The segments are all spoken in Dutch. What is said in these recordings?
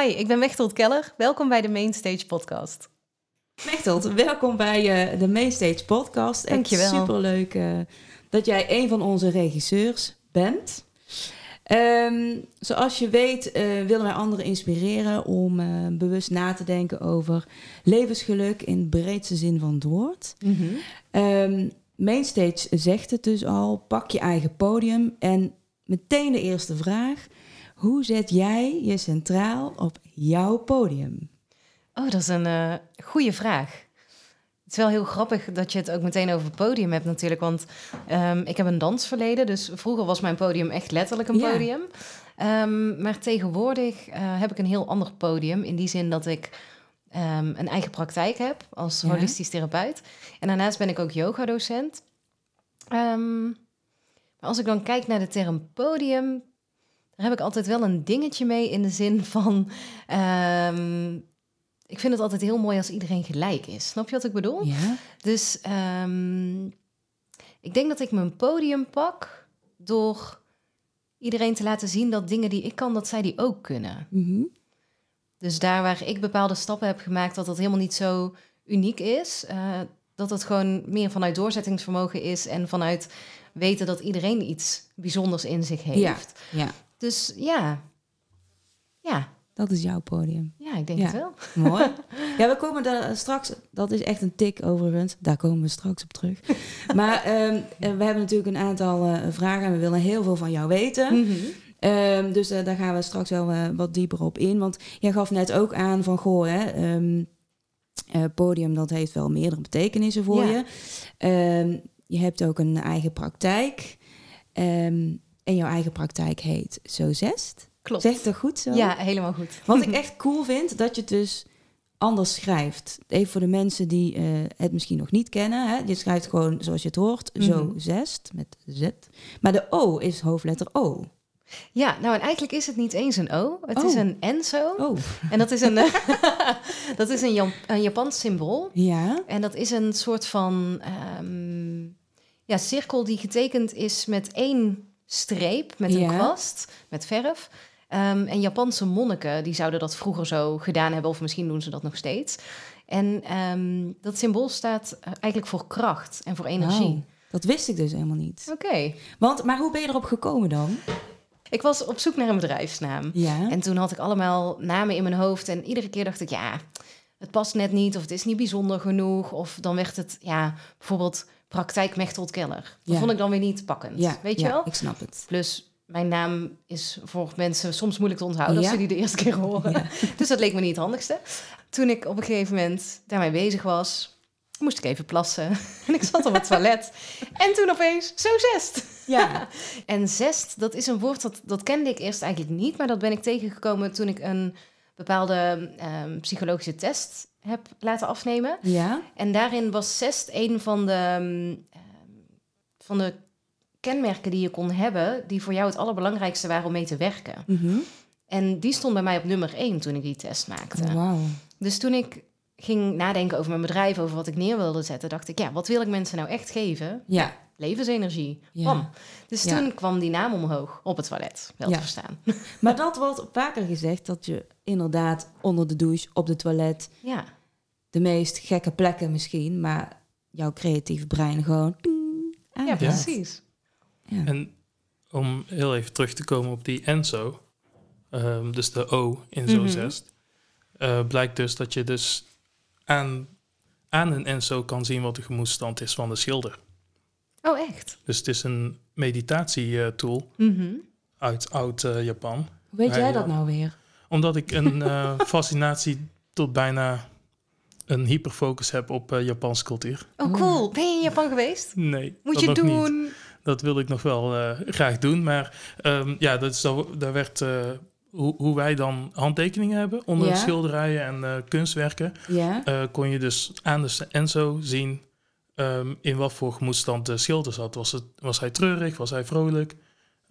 Hi, ik ben Mechtelt Keller. Welkom bij de Mainstage podcast. Mechtelt, welkom bij uh, de Mainstage podcast. Dankjewel. Superleuk uh, dat jij een van onze regisseurs bent. Um, zoals je weet uh, willen wij anderen inspireren om bewust na te denken over levensgeluk in de breedste zin van het woord. Mm -hmm. um, Mainstage zegt het dus al, pak je eigen podium. En meteen de eerste vraag. Hoe zet jij je centraal op jouw podium? Oh, dat is een uh, goede vraag. Het is wel heel grappig dat je het ook meteen over podium hebt natuurlijk. Want um, ik heb een dansverleden, dus vroeger was mijn podium echt letterlijk een podium. Ja. Um, maar tegenwoordig uh, heb ik een heel ander podium. In die zin dat ik um, een eigen praktijk heb als ja. holistisch therapeut. En daarnaast ben ik ook yogadocent. Maar als ik dan kijk naar de term podium, daar heb ik altijd wel een dingetje mee in de zin van. Um, ik vind het altijd heel mooi als iedereen gelijk is. Snap je wat ik bedoel? Ja. Dus ik denk dat ik mijn podium pak door iedereen te laten zien dat dingen die ik kan, dat zij die ook kunnen. Mm -hmm. Dus daar waar ik bepaalde stappen heb gemaakt, dat dat helemaal niet zo uniek is. Uh, dat het gewoon meer vanuit doorzettingsvermogen is en vanuit weten dat iedereen iets bijzonders in zich heeft. Ja, ja. Dus ja, ja. Dat is jouw podium. Ja, ik denk ja. het wel. Mooi. Ja, we komen daar straks, dat is echt een tik overigens, daar komen we straks op terug. maar um, we hebben natuurlijk een aantal uh, vragen en we willen heel veel van jou weten. Mm -hmm. Um, dus uh, daar gaan we straks wel uh, wat dieper op in. Want jij gaf net ook aan van, goh, hè, um, uh, podium dat heeft wel meerdere betekenissen voor Ja. je. Um, je hebt ook een eigen praktijk. En jouw eigen praktijk heet Zo Zest. Klopt. Zeg dat goed zo? Ja, helemaal goed. Wat ik echt cool vind, dat je het dus anders schrijft. Even voor de mensen die uh, het misschien nog niet kennen. Hè? Je schrijft gewoon zoals je het hoort, Mhm. Zo Zest, met Z. Maar de O is hoofdletter O. Ja, nou en eigenlijk is het niet eens een O. Het Oh. is een Enso. Oh, En dat is een, eh, dat is een, een Japans symbool. ja. En dat is een soort van ehm, ja, cirkel die getekend is met één streep, met een Ja. kwast, met verf. Ehm, en Japanse monniken die zouden dat vroeger zo gedaan hebben, of misschien doen ze dat nog steeds. En ehm, dat symbool staat eh, eigenlijk voor kracht en voor energie. Dat wist ik dus helemaal niet. Oké. Want, maar hoe ben je erop gekomen dan? Ik was op zoek naar een bedrijfsnaam. Ja. En toen had ik allemaal namen in mijn hoofd. En iedere keer dacht ik, ja, het past net niet. Of het is niet bijzonder genoeg. Of dan werd het, ja, bijvoorbeeld praktijk Mechtelt Keller. Dat Ja. vond ik dan weer niet pakkend. ja, Weet je ja, wel? ik snap het. Plus, mijn naam is voor mensen soms moeilijk te onthouden als ze die de eerste keer horen. Dus dat leek me niet het handigste. Toen ik op een gegeven moment daarmee bezig was, moest ik even plassen. En ik zat op het toilet. En toen opeens, zo zest. Ja. En zest, dat is een woord dat, dat kende ik eerst eigenlijk niet, maar dat ben ik tegengekomen toen ik een bepaalde ehm, psychologische test heb laten afnemen. Ja. En daarin was zest een van de, ehm, van de kenmerken die je kon hebben, die voor jou het allerbelangrijkste waren om mee te werken. Mhm. En die stond bij mij op nummer één toen ik die test maakte. Oh, Wauw. Dus toen ik ging nadenken over mijn bedrijf, over wat ik neer wilde zetten, dacht ik, ja, wat wil ik mensen nou echt geven? Ja. Levensenergie. Ja. Bam. Dus Ja. toen kwam die naam omhoog op het toilet, wel Ja. te verstaan. Maar dat wordt vaker gezegd, dat je inderdaad onder de douche, op de toilet, Ja, de meest gekke plekken misschien, maar jouw creatief brein gewoon... ding, ja precies. Ja. En om heel even terug te komen op die Enso, ehm, dus de O in zo Mhm. zest, eh, blijkt dus dat je dus aan, aan een Enso kan zien wat de gemoedstand is van de schilder. Oh, echt? Dus het is een meditatietool Mhm. uit oud-Japan. Hoe weet jij ja. dat nou weer? Omdat ik een eh, fascinatie tot bijna een hyperfocus heb op eh, Japanse cultuur. Oh, cool. Ben je in Japan geweest? Nee, Moet dat je niet. doen. Dat wil ik nog wel eh, graag doen. Maar ehm, ja, dat is, daar werd eh, hoe, hoe wij dan handtekeningen hebben onder Ja. schilderijen en eh, kunstwerken. Ja? eh, kon je dus aan de Enzo zien ehm, in wat voor gemoedstand de schilder zat. Was, het, was hij treurig? Was hij vrolijk?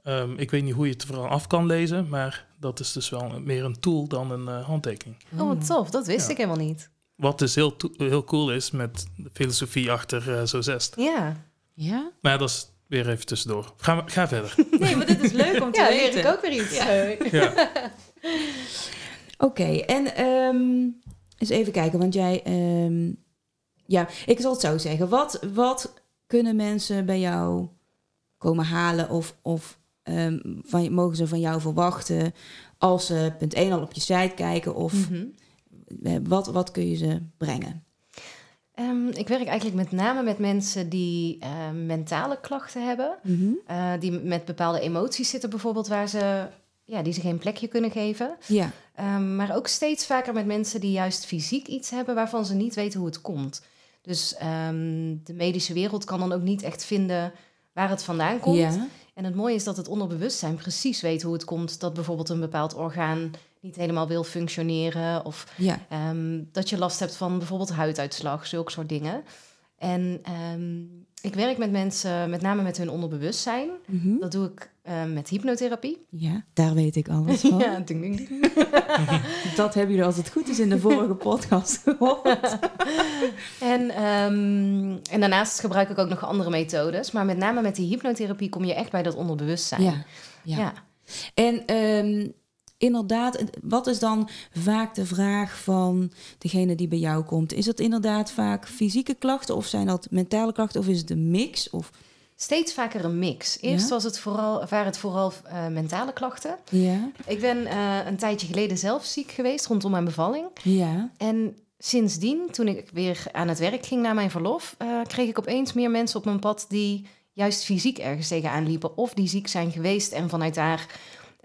Ehm, ik weet niet hoe je het vooral af kan lezen, maar dat is dus wel meer een tool dan een eh, handtekening. Oh, wat tof. Dat wist Ja. ik helemaal niet. Wat dus heel, heel cool is met de filosofie achter eh zo zest. Ja. Ja? Maar dat is weer even tussendoor. Ga, ga verder. Nee, maar dit is leuk om te Ja, weten. leer ik ook weer iets. Ja. Ja. Oké, en ehm, eens even kijken, want jij... ehm, ja, ik zal het zo zeggen. Wat, wat kunnen mensen bij jou komen halen of, of ehm, van, mogen ze van jou verwachten als ze punt 1 al op je site kijken of Mhm. eh, wat, wat kun je ze brengen? Ehm, ik werk eigenlijk met name met mensen die eh, mentale klachten hebben. eh, die met bepaalde emoties zitten bijvoorbeeld waar ze, ja, die ze geen plekje kunnen geven. Ja, Ehm, maar ook steeds vaker met mensen die juist fysiek iets hebben waarvan ze niet weten hoe het komt. Dus ehm, de medische wereld kan dan ook niet echt vinden waar het vandaan komt. ja, En het mooie is dat het onderbewustzijn precies weet hoe het komt dat bijvoorbeeld een bepaald orgaan niet helemaal wil functioneren. Of ja. Ehm, dat je last hebt van bijvoorbeeld huiduitslag, zulke soort dingen. En ehm, ik werk met mensen met name met hun onderbewustzijn. Mhm. Dat doe ik eh, met hypnotherapie. ja, daar weet ik alles van. ja, ding, ding, ding. Dat hebben jullie als het goed is in de vorige podcast gehoord. En, ehm, en daarnaast gebruik ik ook nog andere methodes. Maar met name met die hypnotherapie kom je echt bij dat onderbewustzijn. Ja, ja. ja. En ehm, inderdaad, wat is dan vaak de vraag van degene die bij jou komt? Is het inderdaad vaak fysieke klachten of zijn dat mentale klachten of is het een mix? Of, Steeds vaker een mix. Eerst Ja? was het vooral, waren het vooral eh, mentale klachten. ja, Ik ben eh, een tijdje geleden zelf ziek geweest rondom mijn bevalling. ja, En sindsdien, toen ik weer aan het werk ging na mijn verlof, eh, kreeg ik opeens meer mensen op mijn pad die juist fysiek ergens tegenaan liepen. Of die ziek zijn geweest en vanuit daar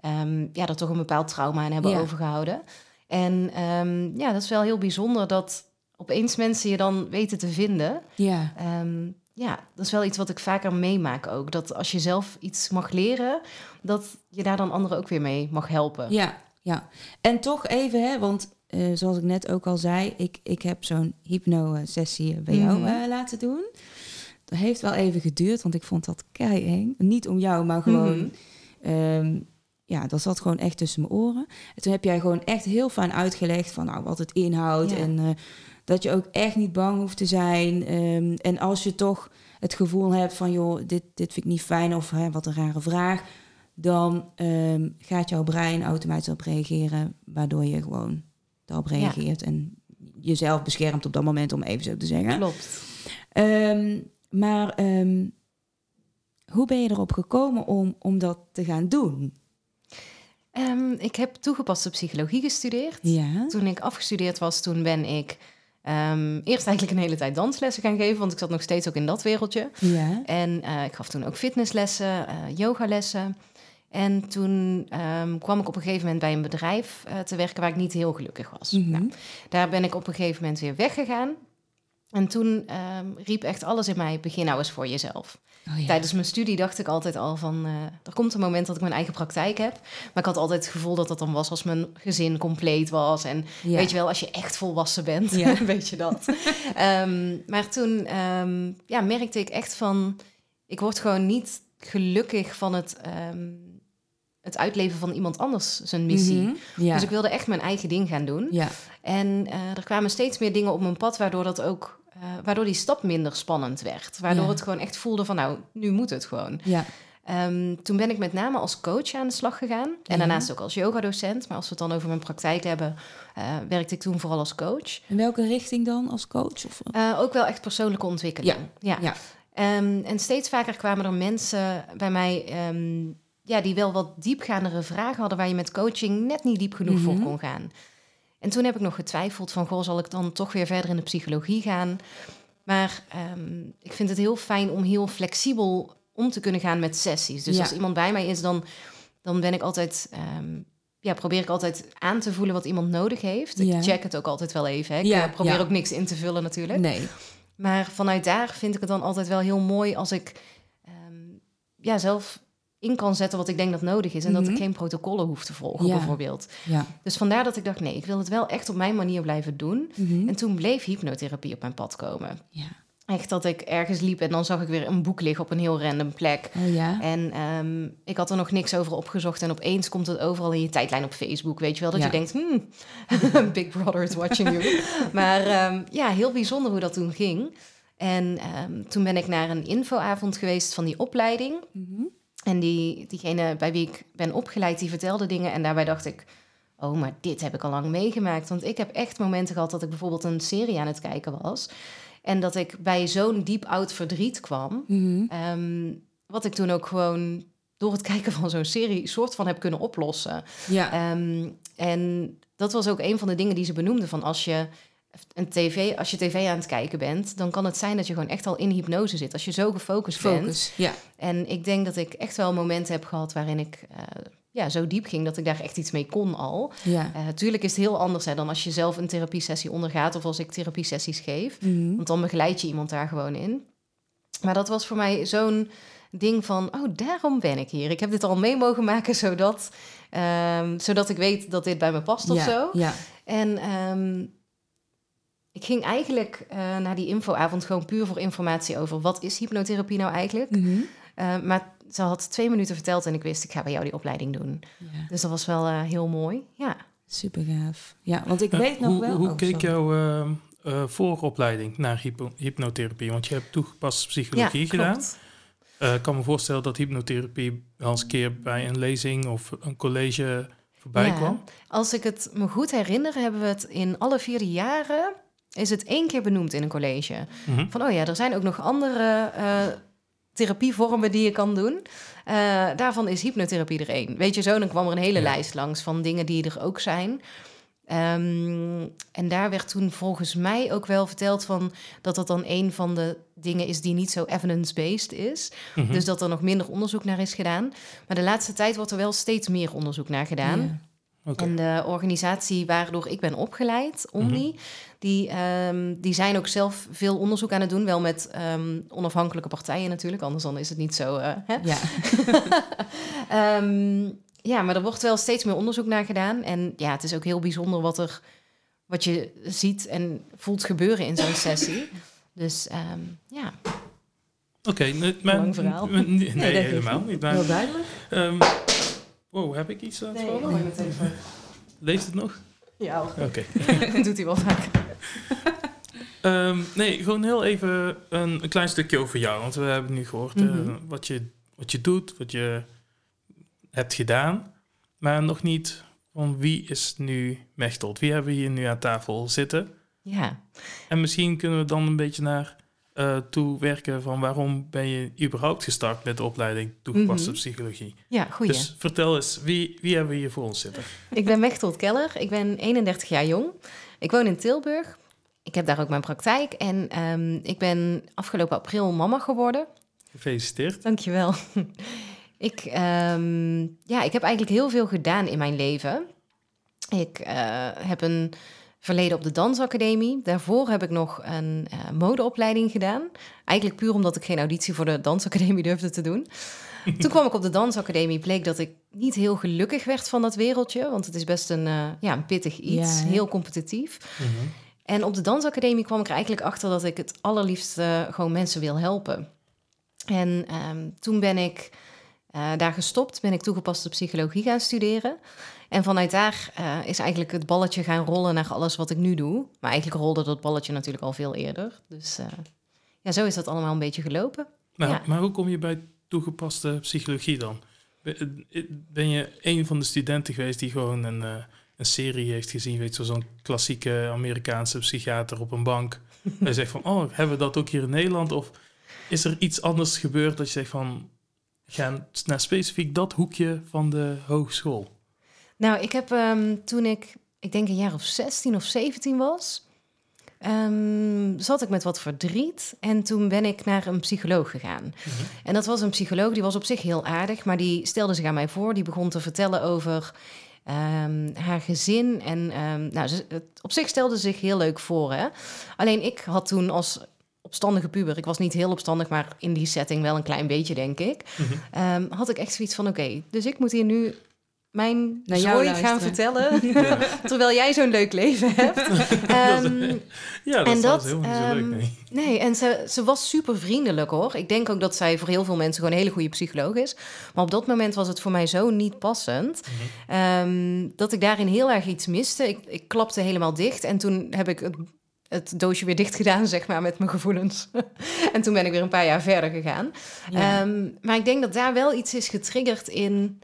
ehm, ja, er toch een bepaald trauma aan hebben Ja. overgehouden. En ehm, ja, dat is wel heel bijzonder dat opeens mensen je dan weten te vinden. ja, Ehm, ja, dat is wel iets wat ik vaker meemaak ook. Dat als je zelf iets mag leren, dat je daar dan anderen ook weer mee mag helpen. ja, ja. En toch even, hè, want eh, zoals ik net ook al zei, ik, ik heb zo'n hypno-sessie bij jou Mhm. eh, laten doen. Dat heeft wel even geduurd, want ik vond dat kei eng. Niet om jou, maar gewoon Mhm. Ja, dat zat gewoon echt tussen mijn oren. En toen heb jij gewoon echt heel fijn uitgelegd van nou, wat het inhoudt. Ja. En eh, dat je ook echt niet bang hoeft te zijn. Ehm, en als je toch het gevoel hebt van joh, dit, dit vind ik niet fijn of hè, wat een rare vraag. Dan ehm, gaat jouw brein automatisch op reageren, waardoor je gewoon daarop reageert. En jezelf beschermt op dat moment, om even zo te zeggen. Klopt. Ehm, maar hoe ben je erop gekomen om, om dat te gaan doen? Ehm, ik heb toegepaste psychologie gestudeerd. Ja. Toen ik afgestudeerd was, toen ben ik ehm, eerst eigenlijk een hele tijd danslessen gaan geven, want ik zat nog steeds ook in dat wereldje. Ja. En eh, ik gaf toen ook fitnesslessen, eh yogalessen. En toen ehm, kwam ik op een gegeven moment bij een bedrijf eh, te werken waar ik niet heel gelukkig was. Mhm. Nou, daar ben ik op een gegeven moment weer weggegaan. En toen ehm, riep echt alles in mij, begin nou eens voor jezelf. Oh, ja. Tijdens mijn studie dacht ik altijd al van... eh, er komt een moment dat ik mijn eigen praktijk heb. Maar ik had altijd het gevoel dat dat dan was als mijn gezin compleet was. En Ja. weet je wel, als je echt volwassen bent, Ja. weet je dat. Ehm, maar toen ehm, ja, merkte ik echt van... Ik word gewoon niet gelukkig van het, het uitleven van iemand anders zijn missie. Mhm. Ja. Dus ik wilde echt mijn eigen ding gaan doen. ja. En eh, er kwamen steeds meer dingen op mijn pad, waardoor dat ook, eh, waardoor die stap minder spannend werd. Waardoor Ja. het gewoon echt voelde van, nou, nu moet het gewoon. Ja. Ehm, toen ben ik met name als coach aan de slag gegaan. En daarnaast ook als yogadocent. Maar als we het dan over mijn praktijk hebben, eh, werkte ik toen vooral als coach. In welke richting dan als coach? Of, ook wel echt persoonlijke ontwikkeling. Ja. Ja. Ehm, en steeds vaker kwamen er mensen bij mij... ehm, ja, die wel wat diepgaandere vragen hadden... waar je met coaching net niet diep genoeg Mhm. voor kon gaan. En toen heb ik nog getwijfeld van... goh, zal ik dan toch weer verder in de psychologie gaan? Maar ehm, ik vind het heel fijn om heel flexibel om te kunnen gaan met sessies. Dus Ja. als iemand bij mij is, dan, dan ben ik altijd... ehm, ja, probeer ik altijd aan te voelen wat iemand nodig heeft. Ja. Ik check het ook altijd wel even. Hè. Ik Ja, eh, probeer ook niks in te vullen natuurlijk. nee. Maar vanuit daar vind ik het dan altijd wel heel mooi als ik ehm, ja, zelf in kan zetten wat ik denk dat nodig is. En dat Mhm. ik geen protocollen hoef te volgen, Ja. bijvoorbeeld. Ja. Dus vandaar dat ik dacht, nee, ik wil het wel echt op mijn manier blijven doen. Mhm. En toen bleef hypnotherapie op mijn pad komen. ja. Echt dat ik ergens liep en dan zag ik weer een boek liggen op een heel random plek. Oh ja. En ehm, ik had er nog niks over opgezocht. En opeens komt het overal in je tijdlijn op Facebook. Weet je wel, dat Ja. je denkt, hmm, Big Brother is watching you. maar ehm, ja, heel bijzonder hoe dat toen ging. En ehm, toen ben ik naar een infoavond geweest van die opleiding. Mhm. En die, diegene bij wie ik ben opgeleid, die vertelde dingen. En daarbij dacht ik, oh, maar dit heb ik al lang meegemaakt. Want ik heb echt momenten gehad dat ik bijvoorbeeld een serie aan het kijken was. En dat ik bij zo'n diep oud verdriet kwam. Mhm. Ehm, wat ik toen ook gewoon door het kijken van zo'n serie soort van heb kunnen oplossen. Ja. Ehm, en dat was ook een van de dingen die ze benoemden. Van als je een tv, als je tv aan het kijken bent, dan kan het zijn dat je gewoon echt al in hypnose zit. Als je zo gefocust bent. Focus. Ja. En ik denk dat ik echt wel momenten heb gehad waarin ik eh, ja, zo diep ging dat ik daar echt iets mee kon al. Ja. Uh, tuurlijk is het heel anders hè, dan als je zelf een therapiesessie ondergaat of als ik therapiesessies geef. Mhm. Want dan begeleid je iemand daar gewoon in. Maar dat was voor mij zo'n ding van, oh, daarom ben ik hier. Ik heb dit al mee mogen maken zodat, ehm, zodat ik weet dat dit bij me past of ja. zo. Ja. En ehm, ik ging eigenlijk eh, naar die infoavond gewoon puur voor informatie over wat is hypnotherapie nou eigenlijk. Uh, maar ze had twee minuten verteld en ik wist, ik ga bij jou die opleiding doen. ja. Dus dat was wel uh, heel mooi, ja. Super gaaf. Ja, want ik Uh, weet nog hoe, wel... Hoe oh, keek jouw uh, uh, vooropleiding naar hypo hypnotherapie? Want je hebt toegepaste psychologie ja, gedaan. klopt. Uh, ik kan me voorstellen dat hypnotherapie wel eens een keer bij een lezing of een college voorbij Ja. kwam. Als ik het me goed herinner, hebben we het in alle vierde jaren... is het één keer benoemd in een college. Mhm. Van, oh ja, er zijn ook nog andere uh, therapievormen die je kan doen. Uh, daarvan is hypnotherapie er één. Weet je zo, dan kwam er een hele Ja. lijst langs van dingen die er ook zijn. Ehm, en daar werd toen volgens mij ook wel verteld van dat dat dan een van de dingen is die niet zo evidence-based is. Mhm. Dus dat er nog minder onderzoek naar is gedaan. Maar de laatste tijd wordt er wel steeds meer onderzoek naar gedaan. En de organisatie waardoor ik ben opgeleid, Omni, die, ehm, die zijn ook zelf veel onderzoek aan het doen. Wel met ehm, onafhankelijke partijen natuurlijk, anders dan is het niet zo. eh, hè? Ja. Ehm, ja, maar er wordt wel steeds meer onderzoek naar gedaan. En ja, het is ook heel bijzonder wat, er, wat je ziet en voelt gebeuren in zo'n sessie. Dus ehm, ja, Oké, maar- Lang verhaal. nee, helemaal niet. Maar, Heel duidelijk. Wow, heb ik iets aan het vallen? het even. Leeft het nog? Ja, Oké. dat doet hij wel vaak. Ehm, nee, gewoon heel even een, een klein stukje over jou. Want we hebben nu gehoord eh, Mhm. wat, je, wat je doet, wat je hebt gedaan. Maar nog niet van wie is nu Mechtelt? Wie hebben we hier nu aan tafel zitten? Ja, En misschien kunnen we dan een beetje naar eh toe werken van waarom ben je überhaupt gestart met de opleiding toegepaste Mhm. psychologie. ja goeie. Dus vertel eens, wie, wie hebben we hier voor ons zitten? Ik ben Mechtelt Keller. Ik ben 31 jaar jong. Ik woon in Tilburg. Ik heb daar ook mijn praktijk. En ehm, ik ben afgelopen april mama geworden. Gefeliciteerd. Dankjewel. ik, ehm, ja, ik heb eigenlijk heel veel gedaan in mijn leven. Ik eh, heb een verleden op de dansacademie. Daarvoor heb ik nog een eh, modeopleiding gedaan. Eigenlijk puur omdat ik geen auditie voor de dansacademie durfde te doen. Toen kwam ik op de dansacademie, bleek dat ik niet heel gelukkig werd van dat wereldje. Want het is best een, eh, ja, een pittig iets, Ja, heel competitief. Mhm. En op de dansacademie kwam ik er eigenlijk achter dat ik het allerliefst gewoon mensen wil helpen. En ehm, toen ben ik eh, daar gestopt, ben ik toegepaste psychologie gaan studeren. En vanuit daar eh, is eigenlijk het balletje gaan rollen naar alles wat ik nu doe. Maar eigenlijk rolde dat balletje natuurlijk al veel eerder. Dus eh, ja, zo is dat allemaal een beetje gelopen. Maar, Ja. maar hoe kom je bij toegepaste psychologie dan? Ben je een van de studenten geweest die gewoon een, een serie heeft gezien, weet je, zo'n klassieke Amerikaanse psychiater op een bank? en zegt van, oh, hebben we dat ook hier in Nederland? Of is er iets anders gebeurd dat je zegt van, ga naar specifiek dat hoekje van de hogeschool? Nou, ik heb ehm, toen ik, ik denk een jaar of 16 of 17 was, ehm, zat ik met wat verdriet. En toen ben ik naar een psycholoog gegaan. En dat was een psycholoog, die was op zich heel aardig, maar die stelde zich aan mij voor. Die begon te vertellen over ehm, haar gezin. En nou, ze, op zich stelde ze zich heel leuk voor. Hè? Alleen ik had toen als opstandige puber, ik was niet heel opstandig, maar in die setting wel een klein beetje, denk ik. Mhm. Ehm, had ik echt zoiets van: oké, dus ik moet hier nu mijn Naar jou zooi gaan vertellen. Ja, terwijl jij zo'n leuk leven hebt. Ehm, ja dat En is dat, helemaal niet zo leuk, ehm, nee. Nee, en ze, ze was super vriendelijk hoor. Ik denk ook dat zij voor heel veel mensen gewoon een hele goede psycholoog is. Maar op dat moment was het voor mij zo niet passend. Mhm. ehm, dat ik daarin heel erg iets miste. Ik, ik klapte helemaal dicht. En toen heb ik het, het doosje weer dicht gedaan, zeg maar, met mijn gevoelens. en toen ben ik weer een paar jaar verder gegaan. Ja. Ehm, maar ik denk dat daar wel iets is getriggerd in...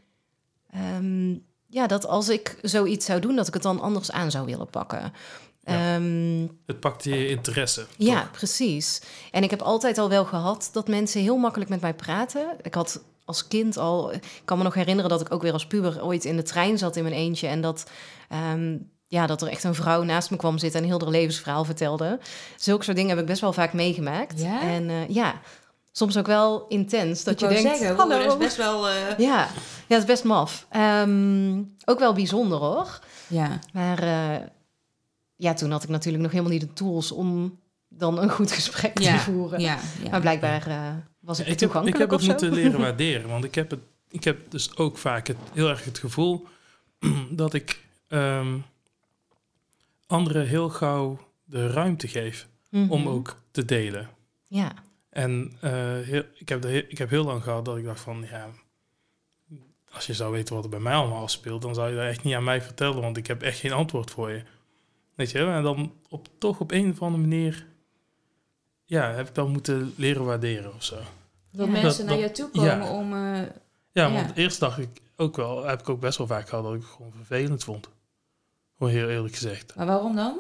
ehm, ja, dat als ik zoiets zou doen, dat ik het dan anders aan zou willen pakken. Ja. Ehm, Het pakt je interesse. ja, toch? precies. En ik heb altijd al wel gehad dat mensen heel makkelijk met mij praten. Ik had als kind al, ik kan me nog herinneren dat ik ook weer als puber ooit in de trein zat in mijn eentje. En dat, ja, dat er echt een vrouw naast me kwam zitten en heel haar levensverhaal vertelde. Zulke soort dingen heb ik best wel vaak meegemaakt. Ja? En eh, ja, soms ook wel intens. Dat Ik je denkt, zeggen, hallo. dat is best wel... eh, Ja, ja, dat is best maf. Ehm, ook wel bijzonder hoor. Ja, Maar eh, ja, toen had ik natuurlijk nog helemaal niet de tools om dan een goed gesprek Ja, te voeren. ja, ja. Maar blijkbaar eh, was ik, ik, heb, ik toegankelijk heb het moeten leren waarderen. Want ik heb, het, ik heb dus ook vaak het, heel erg het gevoel dat ik ehm, anderen heel gauw de ruimte geef Mhm. om ook te delen. Ja, En eh, heel, ik, heb de, ik heb heel lang gehad dat ik dacht van, ja, als je zou weten wat er bij mij allemaal afspeelt, dan zou je dat echt niet aan mij vertellen, want ik heb echt geen antwoord voor je. Weet je, wel? en dan op, toch op een of andere manier, ja, heb ik dan moeten leren waarderen of zo. Dat Ja. mensen Dat- naar dat- je toe komen ja. om... eh, Ja, Ja. want eerst dacht ik ook wel, heb ik ook best wel vaak gehad dat ik het gewoon vervelend vond. Gewoon heel eerlijk gezegd. maar waarom dan?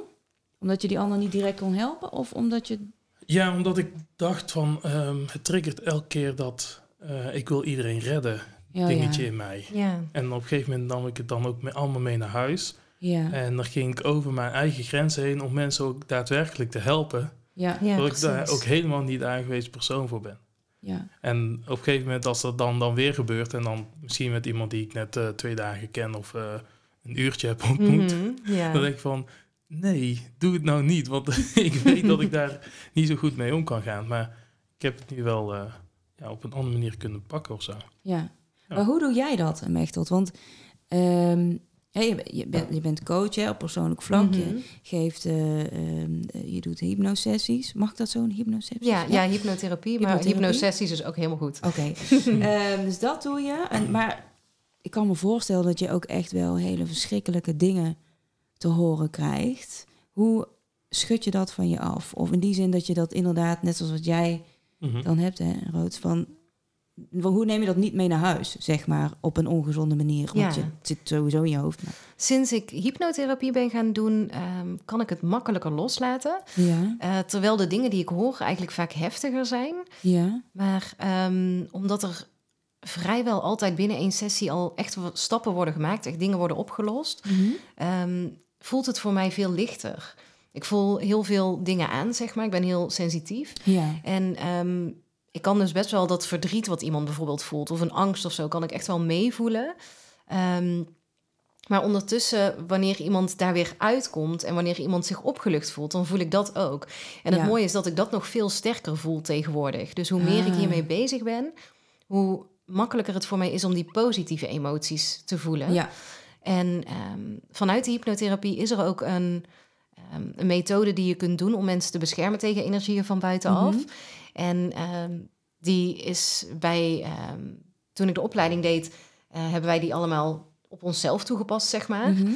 Omdat je die ander niet direct kon helpen? Of omdat je... Ja, omdat ik dacht van, ehm, het triggert elke keer dat eh, ik wil iedereen redden, Ja, dingetje ja. in mij. ja. En op een gegeven moment nam ik het dan ook mee, allemaal mee naar huis. Ja, En dan ging ik over mijn eigen grenzen heen om mensen ook daadwerkelijk te helpen. ja, ja terwijl ik daar ook helemaal niet de aangewezen persoon voor ben. ja. En op een gegeven moment als dat dan, dan weer gebeurt... en dan misschien met iemand die ik net eh, twee dagen ken... of eh, een uurtje heb ontmoet... Ja. dan denk ik van... nee, doe het nou niet. Want ik weet dat ik daar niet zo goed mee om kan gaan. Maar ik heb het nu wel eh, ja, op een andere manier kunnen pakken of zo. Ja. Ja. Maar hoe doe jij dat, Mechtelt? Want ehm, ja, je, bent- je, bent, je bent coach hè, op persoonlijk vlak. Je Mhm. geeft, eh, ehm, eh, je doet hypnosessies. Mag dat zo'n hypnosessie? ja, ja, hypnotherapie, maar hypnosessies is ook helemaal goed. Oké. Ehm, dus dat doe je. En, maar ik kan me voorstellen dat je ook echt wel hele verschrikkelijke dingen te horen krijgt. Hoe schud je dat van je af? Of in die zin dat je dat inderdaad, net zoals wat jij Mhm. dan hebt, hè, Rood, van... Hoe neem je dat niet mee naar huis, zeg maar, op een ongezonde manier? Want Ja. je het zit sowieso in je hoofd. maar- Sinds ik hypnotherapie ben gaan doen, ehm, kan ik het makkelijker loslaten. Ja, Eh, terwijl de dingen die ik hoor eigenlijk vaak heftiger zijn. ja, Maar ehm, omdat er vrijwel altijd binnen één sessie al echt stappen worden gemaakt, echt dingen worden opgelost, Mhm. ehm, voelt het voor mij veel lichter. Ik voel heel veel dingen aan, zeg maar. Ik ben heel sensitief. ja, En ehm, ik kan dus best wel dat verdriet wat iemand bijvoorbeeld voelt, of een angst of zo, kan ik echt wel meevoelen. Ehm, maar ondertussen, wanneer iemand daar weer uitkomt en wanneer iemand zich opgelucht voelt, dan voel ik dat ook. En het Ja. mooie is dat ik dat nog veel sterker voel tegenwoordig. Dus hoe meer ik Ah. hiermee bezig ben, hoe makkelijker het voor mij is om die positieve emoties te voelen. ja, En ehm, vanuit de hypnotherapie is er ook een, ehm, een methode die je kunt doen om mensen te beschermen tegen energieën van buitenaf. Mhm. En ehm, die is bij, toen ik de opleiding deed, eh, hebben wij die allemaal op onszelf toegepast, zeg maar. Mhm.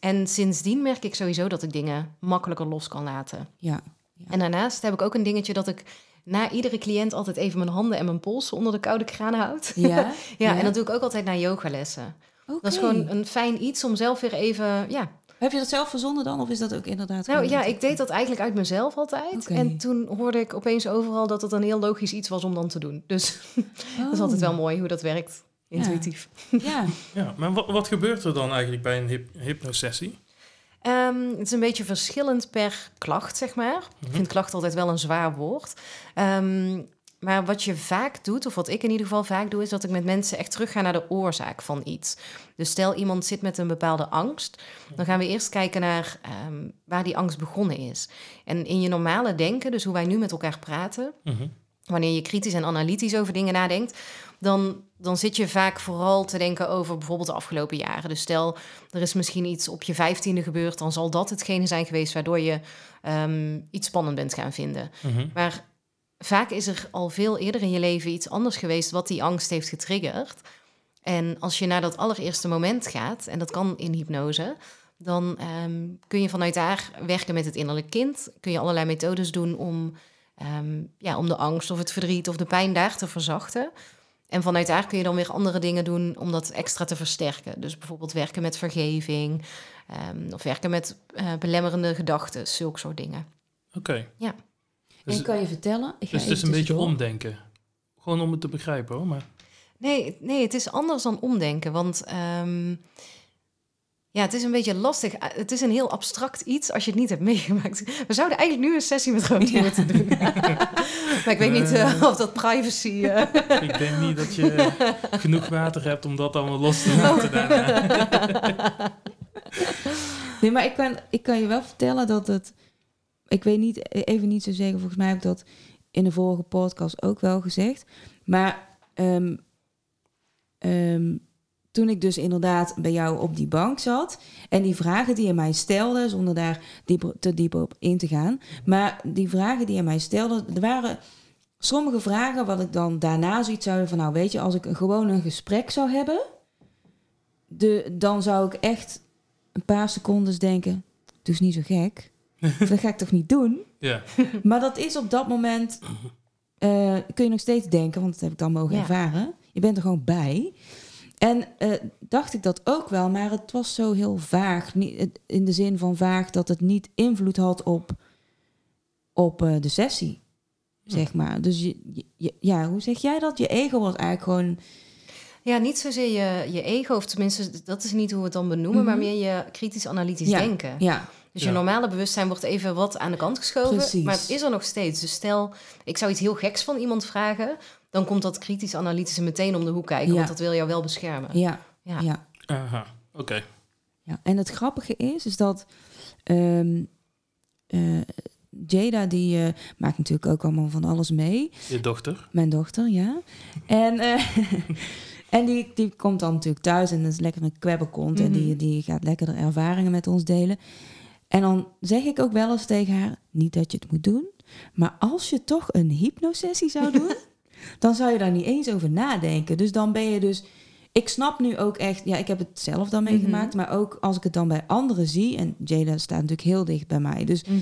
En sindsdien merk ik sowieso dat ik dingen makkelijker los kan laten. ja. En daarnaast heb ik ook een dingetje dat ik na iedere cliënt altijd even mijn handen en mijn polsen onder de koude kraan houd. Ja, ja, Ja? en dat doe ik ook altijd na yogalessen. Oké. Dat is gewoon een fijn iets om zelf weer even, ja. Heb je dat zelf verzonnen dan? Of is dat ook inderdaad... Nou ja, ik deed dat eigenlijk uit mezelf altijd. Oké. En toen hoorde ik opeens overal dat het een heel logisch iets was om dan te doen. Dus dat is altijd Oh. wel mooi hoe dat werkt. Intuïtief. Ja, Ja, maar wat, wat gebeurt er dan eigenlijk bij een hyp hypnosessie? Ehm, het is een beetje verschillend per klacht, zeg maar. Ik vind klacht altijd wel een zwaar woord. Ehm, maar wat je vaak doet, of wat ik in ieder geval vaak doe, is dat ik met mensen echt terug ga naar de oorzaak van iets. Dus stel iemand zit met een bepaalde angst, dan gaan we eerst kijken naar ehm, waar die angst begonnen is. En in je normale denken, dus hoe wij nu met elkaar praten, Mhm. Wanneer je kritisch en analytisch over dingen nadenkt, dan, dan zit je vaak vooral te denken over bijvoorbeeld de afgelopen jaren. Dus stel, er is misschien iets op je vijftiende gebeurd, dan zal dat hetgene zijn geweest waardoor je ehm, iets spannend bent gaan vinden. Mhm. Maar vaak is er al veel eerder in je leven iets anders geweest wat die angst heeft getriggerd. En als je naar dat allereerste moment gaat, en dat kan in hypnose, dan ehm, kun je vanuit daar werken met het innerlijk kind. Kun je allerlei methodes doen om, ehm, ja, om de angst of het verdriet of de pijn daar te verzachten. En vanuit daar kun je dan weer andere dingen doen om dat extra te versterken. Dus bijvoorbeeld werken met vergeving ehm, of werken met eh, belemmerende gedachten, zulke soort dingen. Oké. Ja. Dus, en kan je vertellen? Ik ga dus het is een beetje omdenken. Gewoon om het te begrijpen hoor. Maar Nee, nee, het is anders dan omdenken. Want ehm, ja, het is een beetje lastig. Uh, Het is een heel abstract iets als je het niet hebt meegemaakt. We zouden eigenlijk nu een sessie met Ja. moeten doen. maar ik weet niet eh, of dat privacy... eh, ik denk niet dat je genoeg water hebt om dat allemaal los te laten daarna. Nee, maar ik kan, ik kan je wel vertellen dat het... Ik weet niet, even niet zo zeker, volgens mij heb ik dat in de vorige podcast ook wel gezegd. Maar ehm, ehm, toen ik dus inderdaad bij jou op die bank zat... en die vragen die je mij stelde, zonder daar dieper, te diep op in te gaan... maar die vragen die je mij stelde, er waren sommige vragen... wat ik dan daarna zoiets zou van... nou weet je, als ik een, gewoon een gesprek zou hebben... De, dan zou ik echt een paar secondes denken... doe eens niet zo gek. dat ga ik toch niet doen? Ja. Maar dat is op dat moment... eh, kun je nog steeds denken, want dat heb ik dan mogen Ja. ervaren. Je bent er gewoon bij. En eh, dacht ik dat ook wel, maar het was zo heel vaag. Niet, in de zin van vaag dat het niet invloed had op, op eh, de sessie, zeg maar. Dus je, je- je- ja, hoe zeg jij dat? Je ego was eigenlijk gewoon... ja, niet zozeer je, je ego, of tenminste, dat is niet hoe we het dan benoemen... maar Mhm. meer je kritisch-analytisch Ja. denken. Ja, Dus je normale bewustzijn wordt even wat aan de kant geschoven. Precies. Maar het is er nog steeds. Dus stel, ik zou iets heel geks van iemand vragen... dan komt dat kritisch-analytische meteen om de hoek kijken... Ja. want dat wil jou wel beschermen. ja, Ja. ja. Aha. Oké. Ja, en het grappige is, is dat ehm, eh, Jada, die eh, maakt natuurlijk ook allemaal van alles mee. Je dochter. Mijn dochter, ja. En, eh, en die, die komt dan natuurlijk thuis en dat is lekker een kwebberkont. En die, Mhm. die gaat lekker de ervaringen met ons delen. En dan zeg ik ook wel eens tegen haar, niet dat je het moet doen. Maar als je toch een hypnosessie zou doen, dan zou je daar niet eens over nadenken. Dus dan ben je dus... Ik snap nu ook echt, ja, ik heb het zelf dan meegemaakt, maar ook als ik het dan bij anderen zie, en Jada staat natuurlijk heel dicht bij mij, dus Mhm.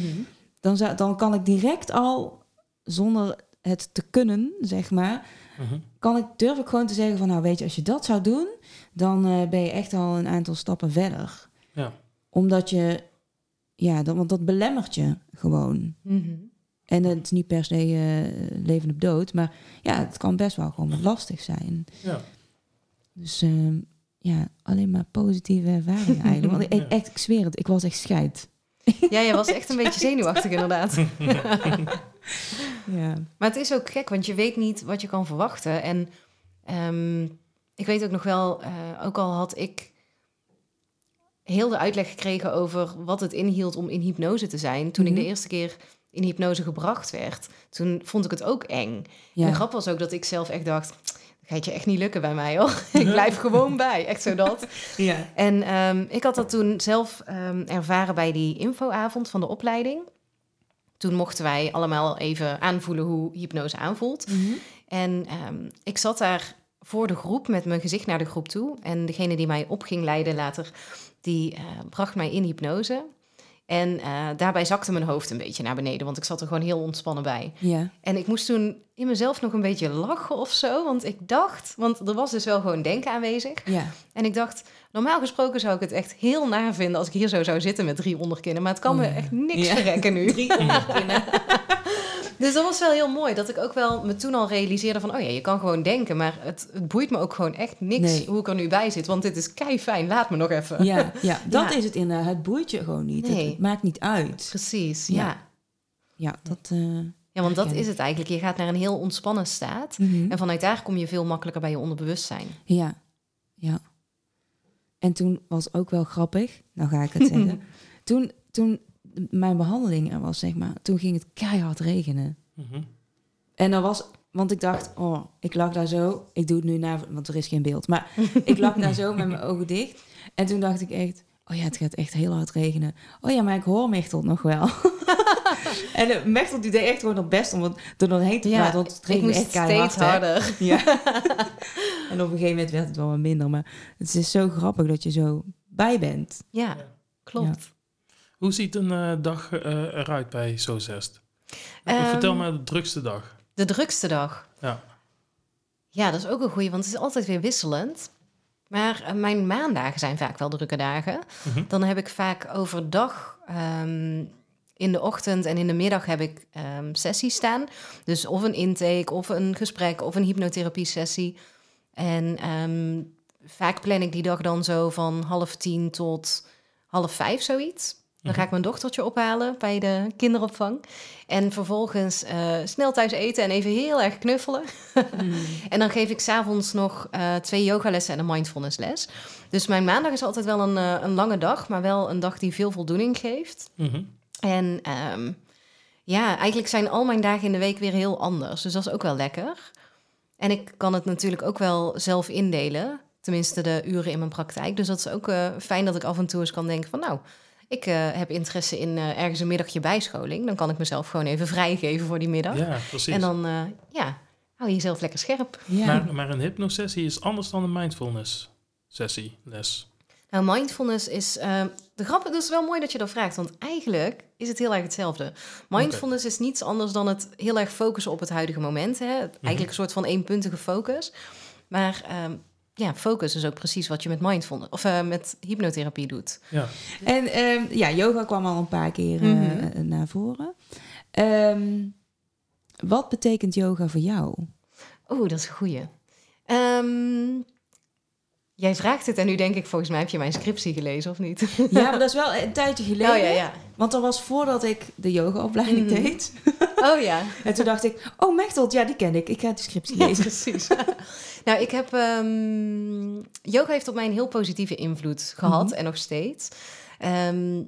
dan, zou, dan kan ik direct al, zonder het te kunnen, zeg maar, Mhm. kan ik, durf ik gewoon te zeggen van, nou weet je, als je dat zou doen, dan eh, ben je echt al een aantal stappen verder. Ja. Omdat je, ja, dat, want dat belemmert je gewoon. En het is niet per se eh, leven op dood, maar ja, het kan best wel gewoon lastig zijn. Ja. Dus ehm, ja, alleen maar positieve ervaringen eigenlijk. Want ik, ik- echt, ik zweer het, ik was echt scheid. Ja, je was echt een beetje zenuwachtig inderdaad. Ja. Maar het is ook gek, want je weet niet wat je kan verwachten. En ehm, ik weet ook nog wel, eh, ook al had ik heel de uitleg gekregen over wat het inhield om in hypnose te zijn. Toen ik Mhm. de eerste keer in hypnose gebracht werd, toen vond ik het ook eng. En Ja. de grap was ook dat ik zelf echt dacht, dat gaat je echt niet lukken bij mij hoor. ik blijf gewoon bij, echt zo dat. ja. En ehm, ik had dat toen zelf ehm, ervaren bij die infoavond van de opleiding. Toen mochten wij allemaal even aanvoelen hoe hypnose aanvoelt. Mhm. En ehm, ik zat daar voor de groep met mijn gezicht naar de groep toe. En degene die mij op ging leiden later, die eh, bracht mij in hypnose. En eh, daarbij zakte mijn hoofd een beetje naar beneden, want ik zat er gewoon heel ontspannen bij. Ja. En ik moest toen in mezelf nog een beetje lachen of zo, want ik dacht, want er was dus wel gewoon denken aanwezig. Ja. En ik dacht, normaal gesproken zou ik het echt heel naar vinden als ik hier zo zou zitten met drie onderkinnen. Maar het kan Oh, me ja. echt niks Ja. verrekken nu. Drie onderkinnen. Dus dat was wel heel mooi. Dat ik ook wel me toen al realiseerde van... oh ja, je kan gewoon denken. Maar het, het boeit me ook gewoon echt niks Nee. hoe ik er nu bij zit. Want dit is kei fijn. Laat me nog even. Ja, ja, dat Ja. is het inderdaad. Het boeit je gewoon niet. Het- Nee. Het, maakt niet uit. Precies, Ja. ja. Ja, dat... eh, Ja, want dat is het eigenlijk. Je gaat naar een heel ontspannen staat. mhm. En vanuit daar kom je veel makkelijker bij je onderbewustzijn. Ja, ja. En toen was ook wel grappig, nou ga ik het zeggen. toen, toen mijn behandeling er was, zeg maar, toen ging het keihard regenen. Mhm. En dan was, want ik dacht, oh, ik lag daar zo, ik doe het nu naar, want er is geen beeld, maar ik lag daar zo met mijn ogen dicht. En toen dacht ik echt, oh ja, het gaat echt heel hard regenen. Oh ja, maar ik hoor Mechtel nog wel. en uh, Mechtel die deed echt gewoon het best om het er doorheen te praten, want het ik regende echt keihard. steeds harder. Ja. en op een gegeven moment werd het wel wat minder. Maar het is zo grappig dat je zo bij bent. Ja, klopt. Hoe ziet een eh, dag eh, eruit bij Zozest? Ehm, Vertel me de drukste dag. De drukste dag. Ja. Ja, dat is ook een goeie, want het is altijd weer wisselend. Maar eh, mijn maandagen zijn vaak wel drukke dagen. Mhm. Dan heb ik vaak overdag ehm, in de ochtend en in de middag heb ik ehm, sessies staan. Dus of een intake, of een gesprek, of een hypnotherapie sessie. En vaak plan ik die dag dan zo van half tien tot half vijf, zoiets. Dan ga ik mijn dochtertje ophalen bij de kinderopvang. En vervolgens eh, snel thuis eten en even heel erg knuffelen. En dan geef ik s'avonds nog eh, twee yogalessen en een mindfulnessles. Dus mijn maandag is altijd wel een, eh, een lange dag, maar wel een dag die veel voldoening geeft. Mhm. En ehm, ja, eigenlijk zijn al mijn dagen in de week weer heel anders. Dus dat is ook wel lekker. En ik kan het natuurlijk ook wel zelf indelen. Tenminste, de uren in mijn praktijk. Dus dat is ook fijn dat ik af en toe eens kan denken van... nou, ik eh, heb interesse in eh, ergens een middagje bijscholing. Dan kan ik mezelf gewoon even vrijgeven voor die middag. Ja, precies. en dan, eh, ja, hou je jezelf lekker scherp. Ja. maar, maar een hypnosessie is anders dan een mindfulness sessie, les. Nou, mindfulness is... eh, de grap, het is wel mooi dat je dat vraagt. Want eigenlijk is het heel erg hetzelfde. Mindfulness is niets anders dan het heel erg focussen op het huidige moment. Hè? Het- Eigenlijk een soort van eenpuntige focus. Maar ehm, ja, focus is ook precies wat je met mindfulness... of eh, met hypnotherapie doet. Ja. En ehm, ja, yoga kwam al een paar keer eh, Mhm. eh, naar voren. Ehm, wat betekent yoga voor jou? Oeh, dat is een goeie. Ehm, jij vraagt het en nu denk ik... volgens mij heb je mijn scriptie gelezen, of niet? Ja, maar dat is wel een tijdje geleden. Oh ja, ja. Want dat was voordat ik de yogaopleiding Mhm. deed. Oh ja. En toen dacht ik, oh Mechtelt, ja, die ken ik. Ik ga de scriptie Ja, lezen. precies. nou, ik heb... ehm, yoga heeft op mij een heel positieve invloed gehad Mhm. en nog steeds. Ehm,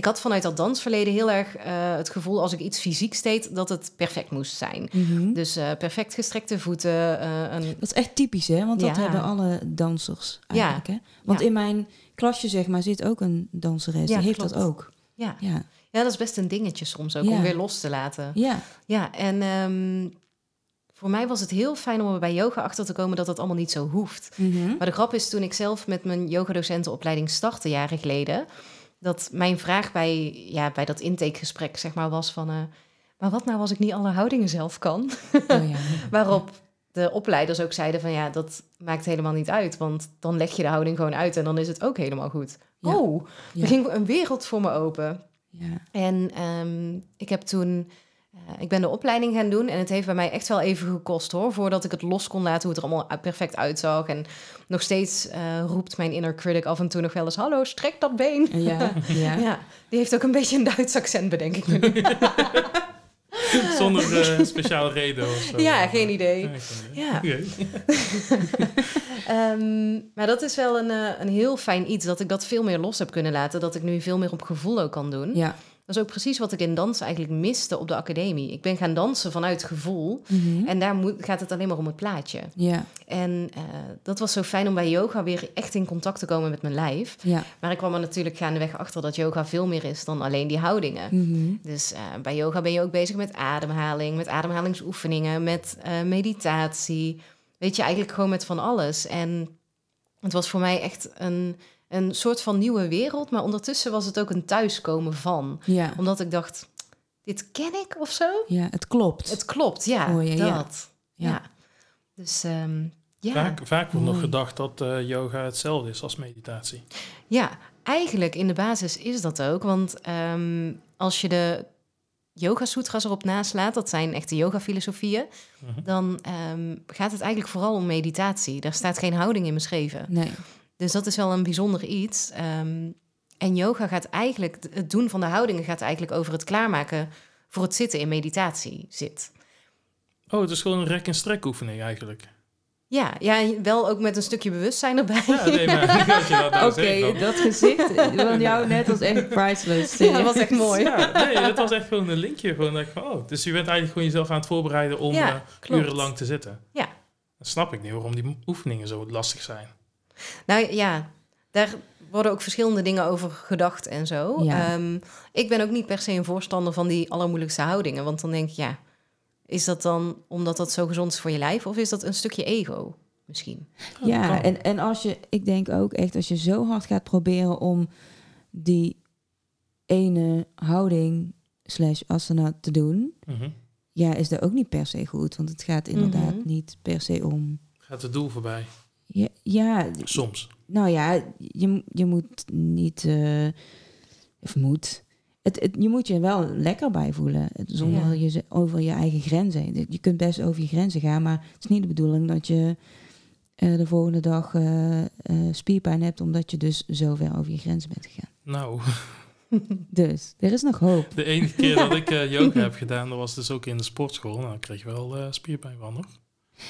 ik had vanuit dat dansverleden heel erg eh, het gevoel... als ik iets fysieks deed, dat het perfect moest zijn. Mhm. Dus eh, perfect gestrekte voeten, eh, een... Dat is echt typisch, hè? Want dat Ja. hebben alle dansers Ja. eigenlijk, hè? Want Ja. in mijn klasje, zeg maar, zit ook een danseres. Die heeft klopt. dat ook. Ja. Ja. ja, dat is best een dingetje soms ook, om weer los te laten. Ja. Ja, en ehm, voor mij was het heel fijn om er bij yoga achter te komen... dat dat allemaal niet zo hoeft. Mhm. Maar de grap is, toen ik zelf met mijn yogadocentenopleiding startte jaren geleden, dat mijn vraag bij, ja, bij dat intakegesprek zeg maar was van, eh, maar wat nou als ik niet alle houdingen zelf kan? Oh, ja. Waarop de opleiders ook zeiden van, ja, dat maakt helemaal niet uit, want dan leg je de houding gewoon uit en dan is het ook helemaal goed. Ja. Oh, er ging een wereld voor me open. ja. En ehm, ik heb toen, ik ben de opleiding gaan doen en het heeft bij mij echt wel even gekost hoor, voordat ik het los kon laten hoe het er allemaal perfect uitzag. En nog steeds eh, roept mijn inner critic af en toe nog wel eens, hallo, strek dat been. Ja. Ja. Ja, die heeft ook een beetje een Duits accent, bedenk ik nu. Zonder eh, speciale reden of zo. Ja, geen idee. Ja. Ehm, maar dat is wel een, eh, een heel fijn iets, dat ik dat veel meer los heb kunnen laten. Dat ik nu veel meer op gevoel ook kan doen. Ja. Dat is ook precies wat ik in dansen eigenlijk miste op de academie. Ik ben gaan dansen vanuit gevoel. Mhm. En daar moet, gaat het alleen maar om het plaatje. Ja. En eh, dat was zo fijn om bij yoga weer echt in contact te komen met mijn lijf. Ja. Maar ik kwam er natuurlijk gaandeweg achter dat yoga veel meer is dan alleen die houdingen. Mhm. Dus eh, bij yoga ben je ook bezig met ademhaling, met ademhalingsoefeningen, met eh, meditatie. Weet je, eigenlijk gewoon met van alles. En het was voor mij echt een, een soort van nieuwe wereld. Maar ondertussen was het ook een thuiskomen van. Ja. Omdat ik dacht, dit ken ik of zo? Ja, het klopt. Het klopt, ja. Oh, ja, dat. ja. Dus ehm, ja. Vaak, vaak wordt nog gedacht dat eh, yoga hetzelfde is als meditatie. ja, eigenlijk in de basis is dat ook. Want ehm, als je de yoga sutras erop naslaat, dat zijn echte yoga filosofieën, Mhm. dan ehm, gaat het eigenlijk vooral om meditatie. Daar staat geen houding in beschreven. Nee. Dus dat is wel een bijzonder iets. Ehm, en yoga gaat eigenlijk, het doen van de houdingen gaat eigenlijk over het klaarmaken voor het zitten in meditatie zit. Oh, het is gewoon een rek- en strek oefening eigenlijk. Ja, ja, wel ook met een stukje bewustzijn erbij. Ja, nee, maar dat nou Oké, dan- dat gezicht van jou net was echt priceless. Ja, dat was echt mooi. Ja, nee, het was echt gewoon een linkje. Gewoon dat ik van, oh, dus je bent eigenlijk gewoon jezelf aan het voorbereiden om Ja, eh, urenlang te zitten. Ja. Dan snap ik niet waarom die oefeningen zo lastig zijn. Nou ja, daar worden ook verschillende dingen over gedacht en zo. Ja. Ehm, ik ben ook niet per se een voorstander van die allermoeilijkste houdingen. Want dan denk ik, ja, is dat dan omdat dat zo gezond is voor je lijf? Of is dat een stukje ego misschien? Oh, Ja, en, en als je, ik denk ook echt, als je zo hard gaat proberen om die ene houding slash asana te doen, Mhm. ja, is dat ook niet per se goed. Want het gaat inderdaad Mhm. niet per se om... Gaat het doel voorbij? Ja, ja Soms. nou ja, je, je moet niet... eh, of moet... Het, het, je moet je wel lekker bij voelen. Het- Zonder Ja. je over je eigen grenzen. heen. Je kunt best over je grenzen gaan. Maar het is niet de bedoeling dat je eh, de volgende dag eh, eh, spierpijn hebt. Omdat je dus zo ver over je grenzen bent gegaan. Nou, Dus er is nog hoop. de enige keer dat ik eh, yoga heb gedaan, dat was dus ook in de sportschool. Nou, ik kreeg wel eh, spierpijn van, hoor.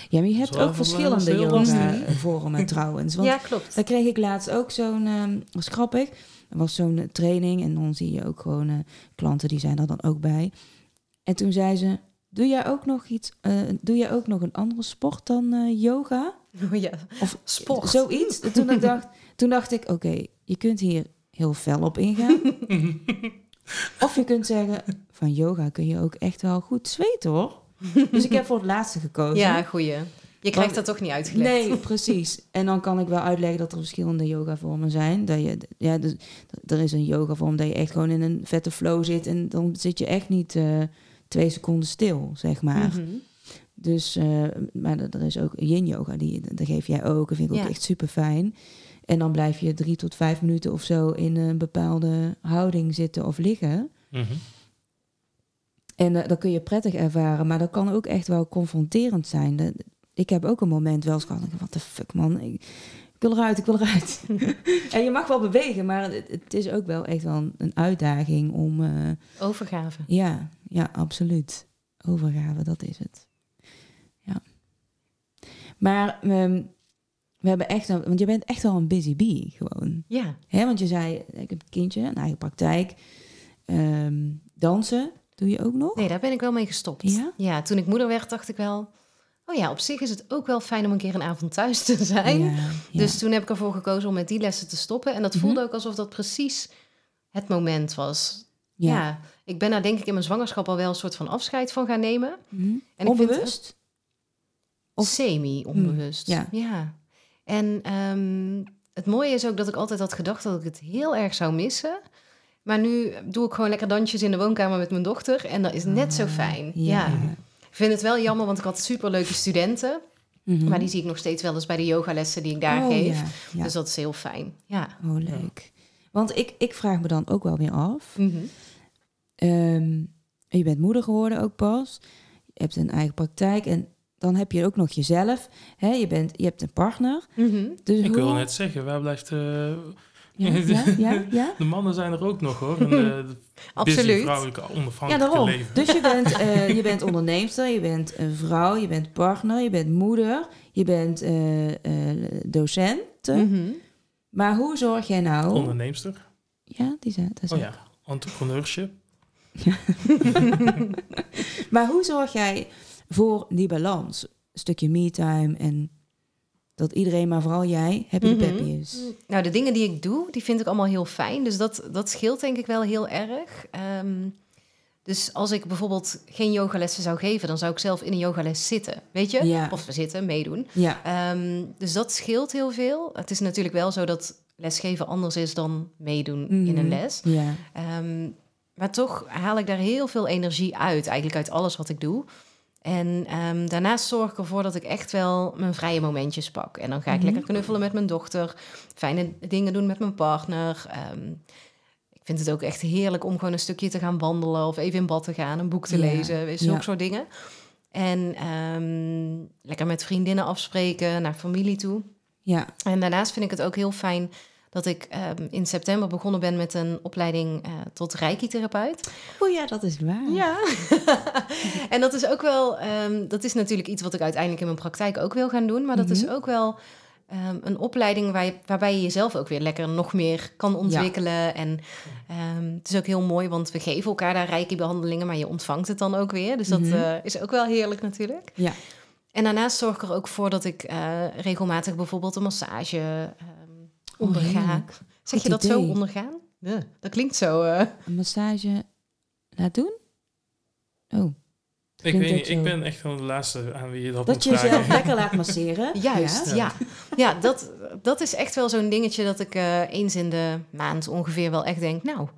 Ja, maar je hebt ook heel verschillende lastig. yoga-vormen trouwens. Want ja, klopt. Daar kreeg ik laatst ook zo'n, ehm was grappig. Er was zo'n eh, training en dan zie je ook gewoon eh, klanten die zijn er dan ook bij. En toen zei ze, doe jij ook nog iets, eh, doe jij ook nog een andere sport dan eh, yoga? Oh ja, Of sport. zoiets. En toen, ik dacht, toen dacht ik, oké, je kunt hier heel fel op ingaan. of je kunt zeggen, van yoga kun je ook echt wel goed zweten hoor. Dus ik heb voor het laatste gekozen. Ja, goeie. Je krijgt dat toch niet uitgelegd. Nee, precies. En dan kan ik wel uitleggen dat er verschillende yogavormen zijn. Dat je, ja, dus, er is een yogavorm dat je echt gewoon in een vette flow zit. En dan zit je echt niet eh, twee seconden stil, zeg maar. Mhm. Dus, eh, maar er is ook yin yoga, die, dat geef jij ook. Dat vind ik ook echt super fijn. En dan blijf je drie tot vijf minuten of zo in een bepaalde houding zitten of liggen. Mhm. En eh, dat kun je prettig ervaren, maar dat kan ook echt wel confronterend zijn. Ik heb ook een moment wel eens gehad, wat de fuck man, ik, ik wil eruit, ik wil eruit. en je mag wel bewegen, maar het, het is ook wel echt wel een, een uitdaging om, eh, Overgave. ja, ja, absoluut. Overgave, dat is het. Ja. Maar ehm, we hebben echt, een, want je bent echt wel een busy bee gewoon. Ja. Hè, want je zei, ik heb een kindje, een eigen praktijk. Ehm, dansen doe je ook nog? Nee, daar ben ik wel mee gestopt. Ja? toen ik moeder werd, dacht ik wel... Oh ja, op zich is het ook wel fijn om een keer een avond thuis te zijn. Ja, ja. Dus toen heb ik ervoor gekozen om met die lessen te stoppen. En dat Mhm. voelde ook alsof dat precies het moment was. Ja. ik ben daar denk ik in mijn zwangerschap al wel een soort van afscheid van gaan nemen. Mhm. En ik vind Onbewust? Of- Semi-onbewust. Ja. ja. En ehm, het mooie is ook dat ik altijd had gedacht dat ik het heel erg zou missen. Maar nu doe ik gewoon lekker dansjes in de woonkamer met mijn dochter. En dat is net zo Ah, fijn. ja. Ja. Ik vind het wel jammer, want ik had superleuke studenten. Mhm. Maar die zie ik nog steeds wel eens bij de yogalessen die ik daar Oh, geef. Ja, ja. Dus dat is heel fijn. Ja. Oh, leuk. Want ik, ik vraag me dan ook wel weer af. Mhm. Ehm, je bent moeder geworden ook pas. Je hebt een eigen praktijk. En dan heb je ook nog jezelf. Hè? Je, bent, je hebt een partner. Mhm. Dus Ik hoe- wil net zeggen, waar blijft... eh, Ja, ja, ja, ja. de mannen zijn er ook nog, hoor. En de busy Absoluut. vrouwelijke Ja, onafhankelijke daarom. leven. Dus je bent, eh, je bent onderneemster, je bent een vrouw, je bent partner, je bent moeder, je bent eh, eh, docent. Mhm. Maar hoe zorg jij nou... Onderneemster. Ja, die zijn, dat is Oh ja, entrepreneurship. Maar hoe zorg jij voor die balans? Een stukje me-time en dat iedereen, maar vooral jij, happy Mhm. peppy is. Nou, de dingen die ik doe, die vind ik allemaal heel fijn. Dus dat, dat scheelt denk ik wel heel erg. Ehm, dus als ik bijvoorbeeld geen yogalessen zou geven, dan zou ik zelf in een yogales zitten. Weet je? Ja. Of zitten, meedoen. Ja, Ehm, dus dat scheelt heel veel. Het is natuurlijk wel zo dat lesgeven anders is dan meedoen in een Mhm. les. ja. Ehm, maar toch haal ik daar heel veel energie uit, eigenlijk uit alles wat ik doe. En ehm, daarnaast zorg ik ervoor dat ik echt wel mijn vrije momentjes pak. En dan ga ik Mhm. lekker knuffelen met mijn dochter, fijne dingen doen met mijn partner. Ehm, ik vind het ook echt heerlijk om gewoon een stukje te gaan wandelen of even in bad te gaan, een boek te Ja, lezen, zulke ja. soort dingen. En ehm, lekker met vriendinnen afspreken, naar familie toe. ja. En daarnaast vind ik het ook heel fijn dat ik ehm, in september begonnen ben met een opleiding eh, tot reiki-therapeut. Oh ja, dat is waar. Ja. en dat is ook wel, ehm, dat is natuurlijk iets wat ik uiteindelijk in mijn praktijk ook wil gaan doen. Maar dat is Mhm. ook wel ehm, een opleiding waar je, waarbij je jezelf ook weer lekker nog meer kan ontwikkelen. En het is ook heel mooi, want we geven elkaar daar reiki-behandelingen, maar je ontvangt het dan ook weer. Dus dat Mhm. eh, is ook wel heerlijk natuurlijk. Ja. En daarnaast zorg ik er ook voor dat ik eh, regelmatig bijvoorbeeld een massage Oh, onderga. heerlijk. zeg Goed je dat zo, ondergaan? Ja, dat klinkt zo. eh. Een massage laat doen? Oh, Ik weet niet, ik ben echt gewoon de laatste aan wie je dat, dat moet je jezelf lekker laat masseren. Juist, Ja. ja. Ja, dat, dat is echt wel zo'n dingetje dat ik eh, eens in de maand ongeveer wel echt denk... nou,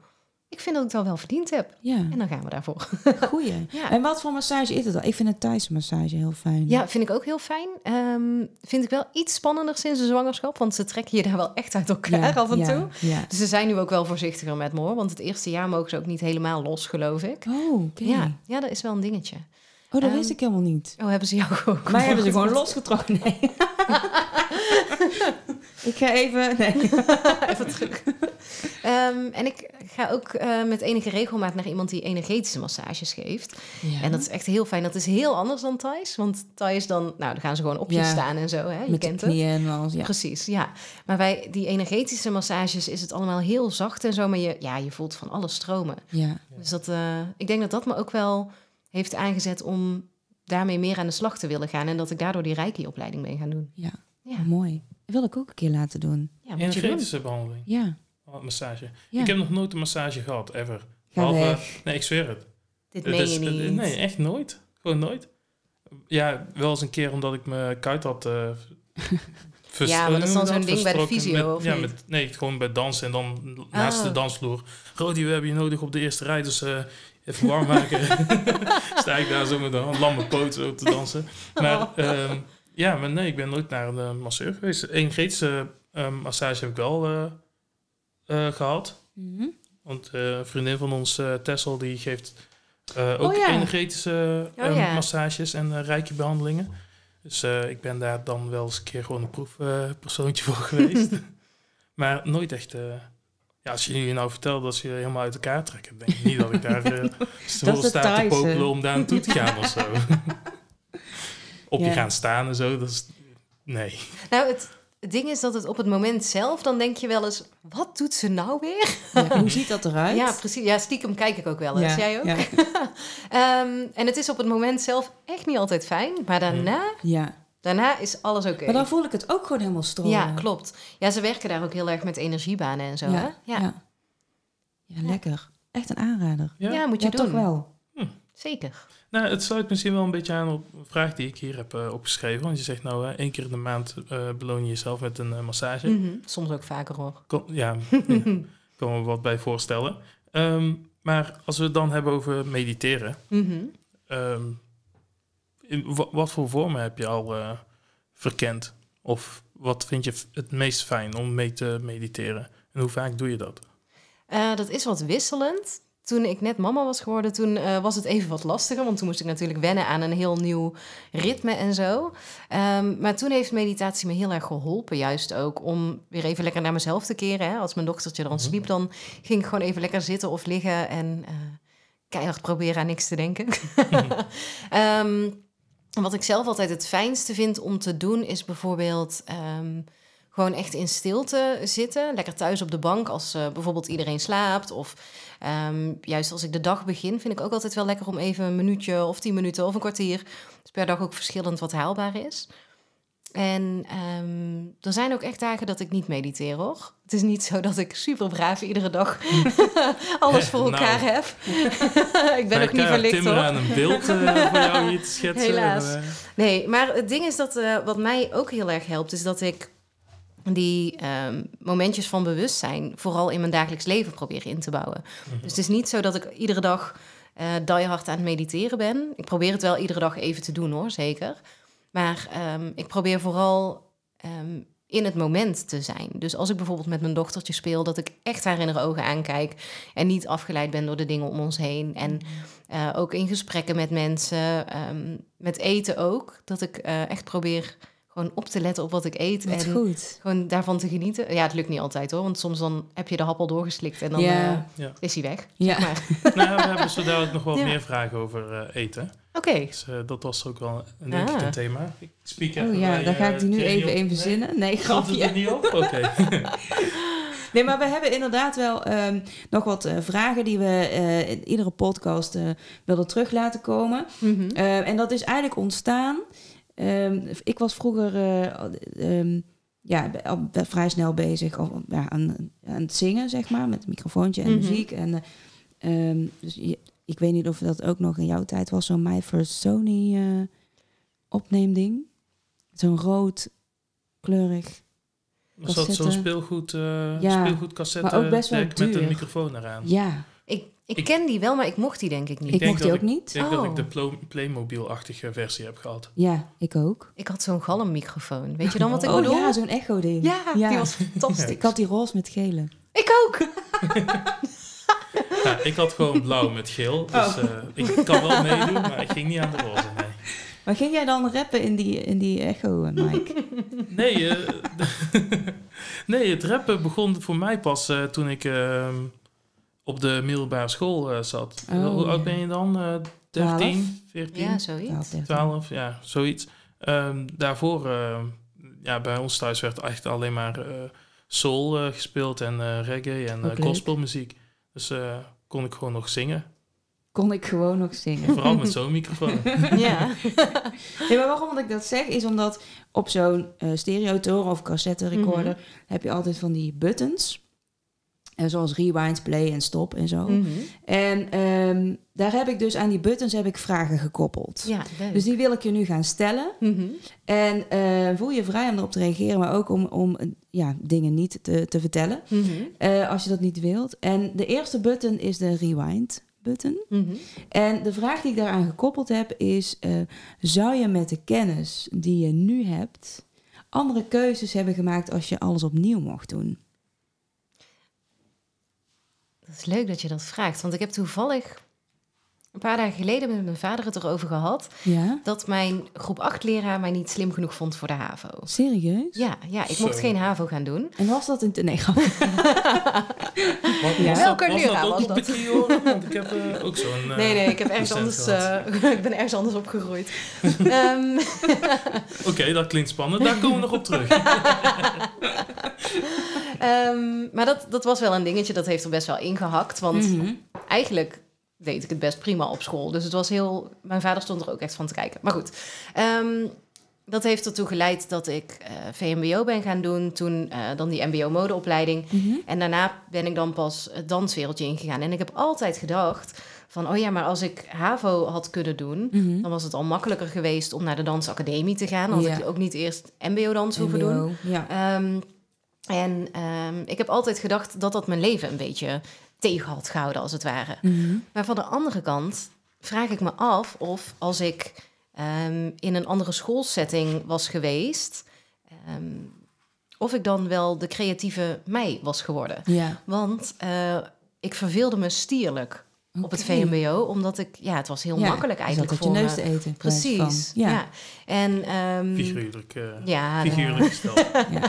ik vind dat ik dat wel verdiend heb. Ja, En dan gaan we daarvoor. goeie. Ja. En wat voor massage is het dan? Ik vind een Thaise massage heel fijn. Ja, vind ik ook heel fijn. Ehm, vind ik wel iets spannender sinds de zwangerschap, want ze trekken je daar wel echt uit elkaar af en ja, toe. Ja. Dus ze zijn nu ook wel voorzichtiger met me hoor, want het eerste jaar mogen ze ook niet helemaal los, geloof ik. Oh. Ja, ja, dat is wel een dingetje. Oh, dat Ehm, wist ik helemaal niet. Oh, hebben ze jou ook? Maar hebben ze gewoon losgetrokken? Nee. ik ga even... Nee. Even terug. Ehm, en ik ga ook eh, met enige regelmaat naar iemand die energetische massages geeft. Ja. En dat is echt heel fijn. Dat is heel anders dan Thais. Want Thais dan, nou, dan gaan ze gewoon op je Ja. staan en zo. Hè? Je Met de kent het. knieën en alles. Ja. Precies, ja. Maar bij die energetische massages is het allemaal heel zacht en zo. Maar je, ja, je voelt van alles stromen. ja. Dus dat, eh, ik denk dat dat me ook wel heeft aangezet om daarmee meer aan de slag te willen gaan. En dat ik daardoor die Reiki-opleiding ben gaan doen. Ja. Ja, mooi. Dat wil ik ook een keer laten doen. ja moet je doen. Energetische behandeling. Ja. Oh, massage. ja. Ik heb nog nooit een massage gehad, ever. Behalve-. Nee, ik zweer het. Dit Het meen is- je het- niet. nee, echt nooit. Gewoon nooit. Ja, wel eens een keer omdat ik mijn kuit had... vers- Ja, maar dat is dan zo'n ding bij de fysio, met- of ja, niet? met, nee, gewoon bij dansen en dan naast Ah. de dansvloer. Rodi, we hebben je nodig op de eerste rij, dus eh, even warm maken. Sta ik daar zo met een lamme poot zo op te dansen. Maar ehm, ja, maar nee, ik ben nooit naar een eh, masseur geweest. Energetische eh, massage heb ik wel eh, eh, gehad. Mhm. Want eh, een vriendin van ons, eh Tessel, die geeft ook Oh ja. energetische Oh eh, ja. massages en uh, rijke behandelingen. Dus ik ben daar dan wel eens een keer gewoon een proefpersoontje voor geweest. maar nooit echt... ja, als je nu nou vertelt dat ze je helemaal uit elkaar trekken, denk ik niet dat ik daar uh, stil de sta te popelen om daar naartoe te gaan of zo. Op je gaan staan en zo, dat is... Nee. Nou, het, het ding is dat het op het moment zelf, dan denk je wel eens, wat doet ze nou weer? Ja, Hoe ziet dat eruit? Ja, precies. Ja, stiekem kijk ik ook wel eens. Ja, Jij ook? Ja. Ehm, en het is op het moment zelf echt niet altijd fijn, maar daarna, ja. daarna is alles oké. Maar dan voel ik het ook gewoon helemaal stromen. Ja, klopt. Ja, ze werken daar ook heel erg met energiebanen en zo. hè? Ja, Ja. ja. Ja, lekker. Echt een aanrader. Ja? Ja, moet je Ja, doen. toch wel. Zeker. Nou, het sluit misschien wel een beetje aan op een vraag die ik hier heb eh, opgeschreven. Want je zegt nou, één keer in de maand eh, beloon je jezelf met een eh, massage. Mhm. Soms ook vaker hoor. Kon- ja, ja, kan me wat bij voorstellen. Ehm, maar als we het dan hebben over mediteren. Mhm. ehm, in wat voor vormen heb je al verkend? Of wat vind je het meest fijn om mee te mediteren? En hoe vaak doe je dat? Dat is wat wisselend. Toen ik net mama was geworden, toen eh, was het even wat lastiger. Want toen moest ik natuurlijk wennen aan een heel nieuw ritme en zo. Ehm, maar toen heeft meditatie me heel erg geholpen. Juist ook om weer even lekker naar mezelf te keren. Hè. Als mijn dochtertje dan Mhm. sliep, dan ging ik gewoon even lekker zitten of liggen. En eh, keihard proberen aan niks te denken. Ehm, wat ik zelf altijd het fijnste vind om te doen, is bijvoorbeeld... ehm, gewoon echt in stilte zitten. Lekker thuis op de bank als eh, bijvoorbeeld iedereen slaapt. Of ehm, juist als ik de dag begin, vind ik ook altijd wel lekker om even een minuutje of tien minuten of een kwartier. Dus per dag ook verschillend wat haalbaar is. En ehm, er zijn ook echt dagen dat ik niet mediteer hoor. Het is niet zo dat ik super braaf iedere dag alles voor Nou. elkaar heb. ik ben ook niet verlicht Timmer hoor. aan een beeld eh, voor jou hier te schetsen. Helaas. En, eh, Nee, maar het ding is dat eh, wat mij ook heel erg helpt, is dat ik die ehm, momentjes van bewustzijn vooral in mijn dagelijks leven probeer in te bouwen. Dus het is niet zo dat ik iedere dag eh die hard aan het mediteren ben. Ik probeer het wel iedere dag even te doen hoor, zeker. Maar ehm, ik probeer vooral ehm, in het moment te zijn. Dus als ik bijvoorbeeld met mijn dochtertje speel, dat ik echt haar in haar ogen aankijk en niet afgeleid ben door de dingen om ons heen. En eh, ook in gesprekken met mensen, met eten ook, dat ik eh, echt probeer gewoon op te letten op wat ik eet Wat en goed. gewoon daarvan te genieten. Ja, het lukt niet altijd hoor, want soms dan heb je de hap al doorgeslikt en dan Ja. eh, Ja. is hij weg. Ja. Maar nou, we hebben zo dadelijk nog wel Ja. meer vragen over eh, eten. oké, Dus eh, dat was ook wel een, denk ik Ah. een thema. Ik speak even Oh ja, bij, daar ga ik die nu even in Nee? verzinnen. Nee, Stond het er grapje. niet op? Oké. Nee, maar we hebben inderdaad wel ehm, nog wat eh, vragen die we eh, in iedere podcast eh, willen terug laten komen. Mhm. Eh, en dat is eigenlijk ontstaan. Ehm, ik was vroeger eh, ehm, ja, al vrij snel bezig al- ja, aan, aan het zingen, zeg maar, met een microfoontje en Mhm. muziek. En, eh, ehm, dus je- ik weet niet of dat ook nog in jouw tijd was, zo'n My First Sony eh, opneemding. Zo'n rood, kleurig. Was dat zo'n speelgoed, eh Ja, speelgoedcassette maar ook best wel deck met een microfoon eraan? Ja, Ik, ken die wel, maar ik mocht die denk ik niet. Ik mocht die ook niet. Ik denk dat Oh. ik de Plo- Playmobil-achtige versie heb gehad. Ja, ik ook. Ik had zo'n galmmicrofoon. Weet je dan wat ik oh bedoel? ja, zo'n echo-ding. Ja, die was fantastisch. Ik had die roze met gele. Ik ook. Ja, ik had gewoon blauw met geel. Dus Oh. eh, ik kan wel meedoen, maar ik ging niet aan de roze, nee. Maar ging jij dan rappen in die, in die echo, eh, Mike? Nee, eh, nee, het rappen begon voor mij pas eh, toen ik ehm, op de middelbare school eh, zat. Oh, Hoe oud ja. ben je dan? Eh 13, 14, Ja, zoiets. 12? Ja, zoiets. Ehm, daarvoor, ehm, ja, bij ons thuis werd echt alleen maar eh, soul eh, gespeeld en eh, reggae en eh gospelmuziek. Dus eh, kon ik gewoon nog zingen. Kon ik gewoon nog zingen. Vooral met zo'n microfoon. Ja. Nee, maar waarom ik dat zeg, is omdat op zo'n eh stereotoren of cassette recorder heb je altijd van die buttons. En zoals rewind, play en stop en zo. Mhm. En ehm, daar heb ik dus aan die buttons heb ik vragen gekoppeld. Ja. Dus die wil ik je nu gaan stellen. Mhm. En eh, voel je vrij om erop te reageren, maar ook om, om eh, ja, dingen niet te, te vertellen. Mhm. eh, als je dat niet wilt. En de eerste button is de rewind button. En de vraag die ik daaraan gekoppeld heb is: eh, zou je met de kennis die je nu hebt andere keuzes hebben gemaakt als je alles opnieuw mocht doen? Dat is leuk dat je dat vraagt, want ik heb toevallig een paar dagen geleden met mijn vader het erover gehad Ja, dat mijn groep 8 leraar mij niet slim genoeg vond voor de HAVO. serieus? Ja, ja ik Zo. mocht geen HAVO gaan doen. En was dat een nee, grapje. Wat, Ja. was Welke dat, was leraar dat was? Want ik heb eh, ook zo'n... eh, nee, nee, ik heb ergens anders, eh, ik ben ergens anders opgegroeid. Ehm, Oké, dat klinkt spannend. Daar komen we nog op terug. ehm, maar dat, dat was wel een dingetje, dat heeft er best wel ingehakt. Want Mhm. eigenlijk deed ik het best prima op school. Dus het was heel... Mijn vader stond er ook echt van te kijken. Maar goed, ehm, dat heeft ertoe geleid dat ik eh, VMBO ben gaan doen. Toen eh, dan die MBO-modeopleiding. Mhm. En daarna ben ik dan pas het danswereldje ingegaan. En ik heb altijd gedacht van... oh ja, maar als ik HAVO had kunnen doen... Mhm. dan was het al makkelijker geweest om naar de dansacademie te gaan. Dan had ik ook niet eerst MBO-dans hoeven doen. Ja. Ehm, en ehm, ik heb altijd gedacht dat dat mijn leven een beetje tegen had gehouden, als het ware. Mhm. Maar van de andere kant vraag ik me af of als ik ehm, in een andere schoolsetting was geweest, ehm, of ik dan wel de creatieve mij was geworden. Ja. Want eh, ik verveelde me stierlijk op het. VMBO, omdat ik, ja, het was heel Ja, makkelijk je eigenlijk zat voor je neus me. te eten. Precies, van- ja. Ja. En ehm, Figuurlijk, eh ja, figuurlijk gesteld. ja.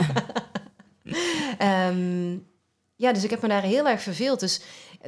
Ja, dus ik heb me daar heel erg verveeld. Dus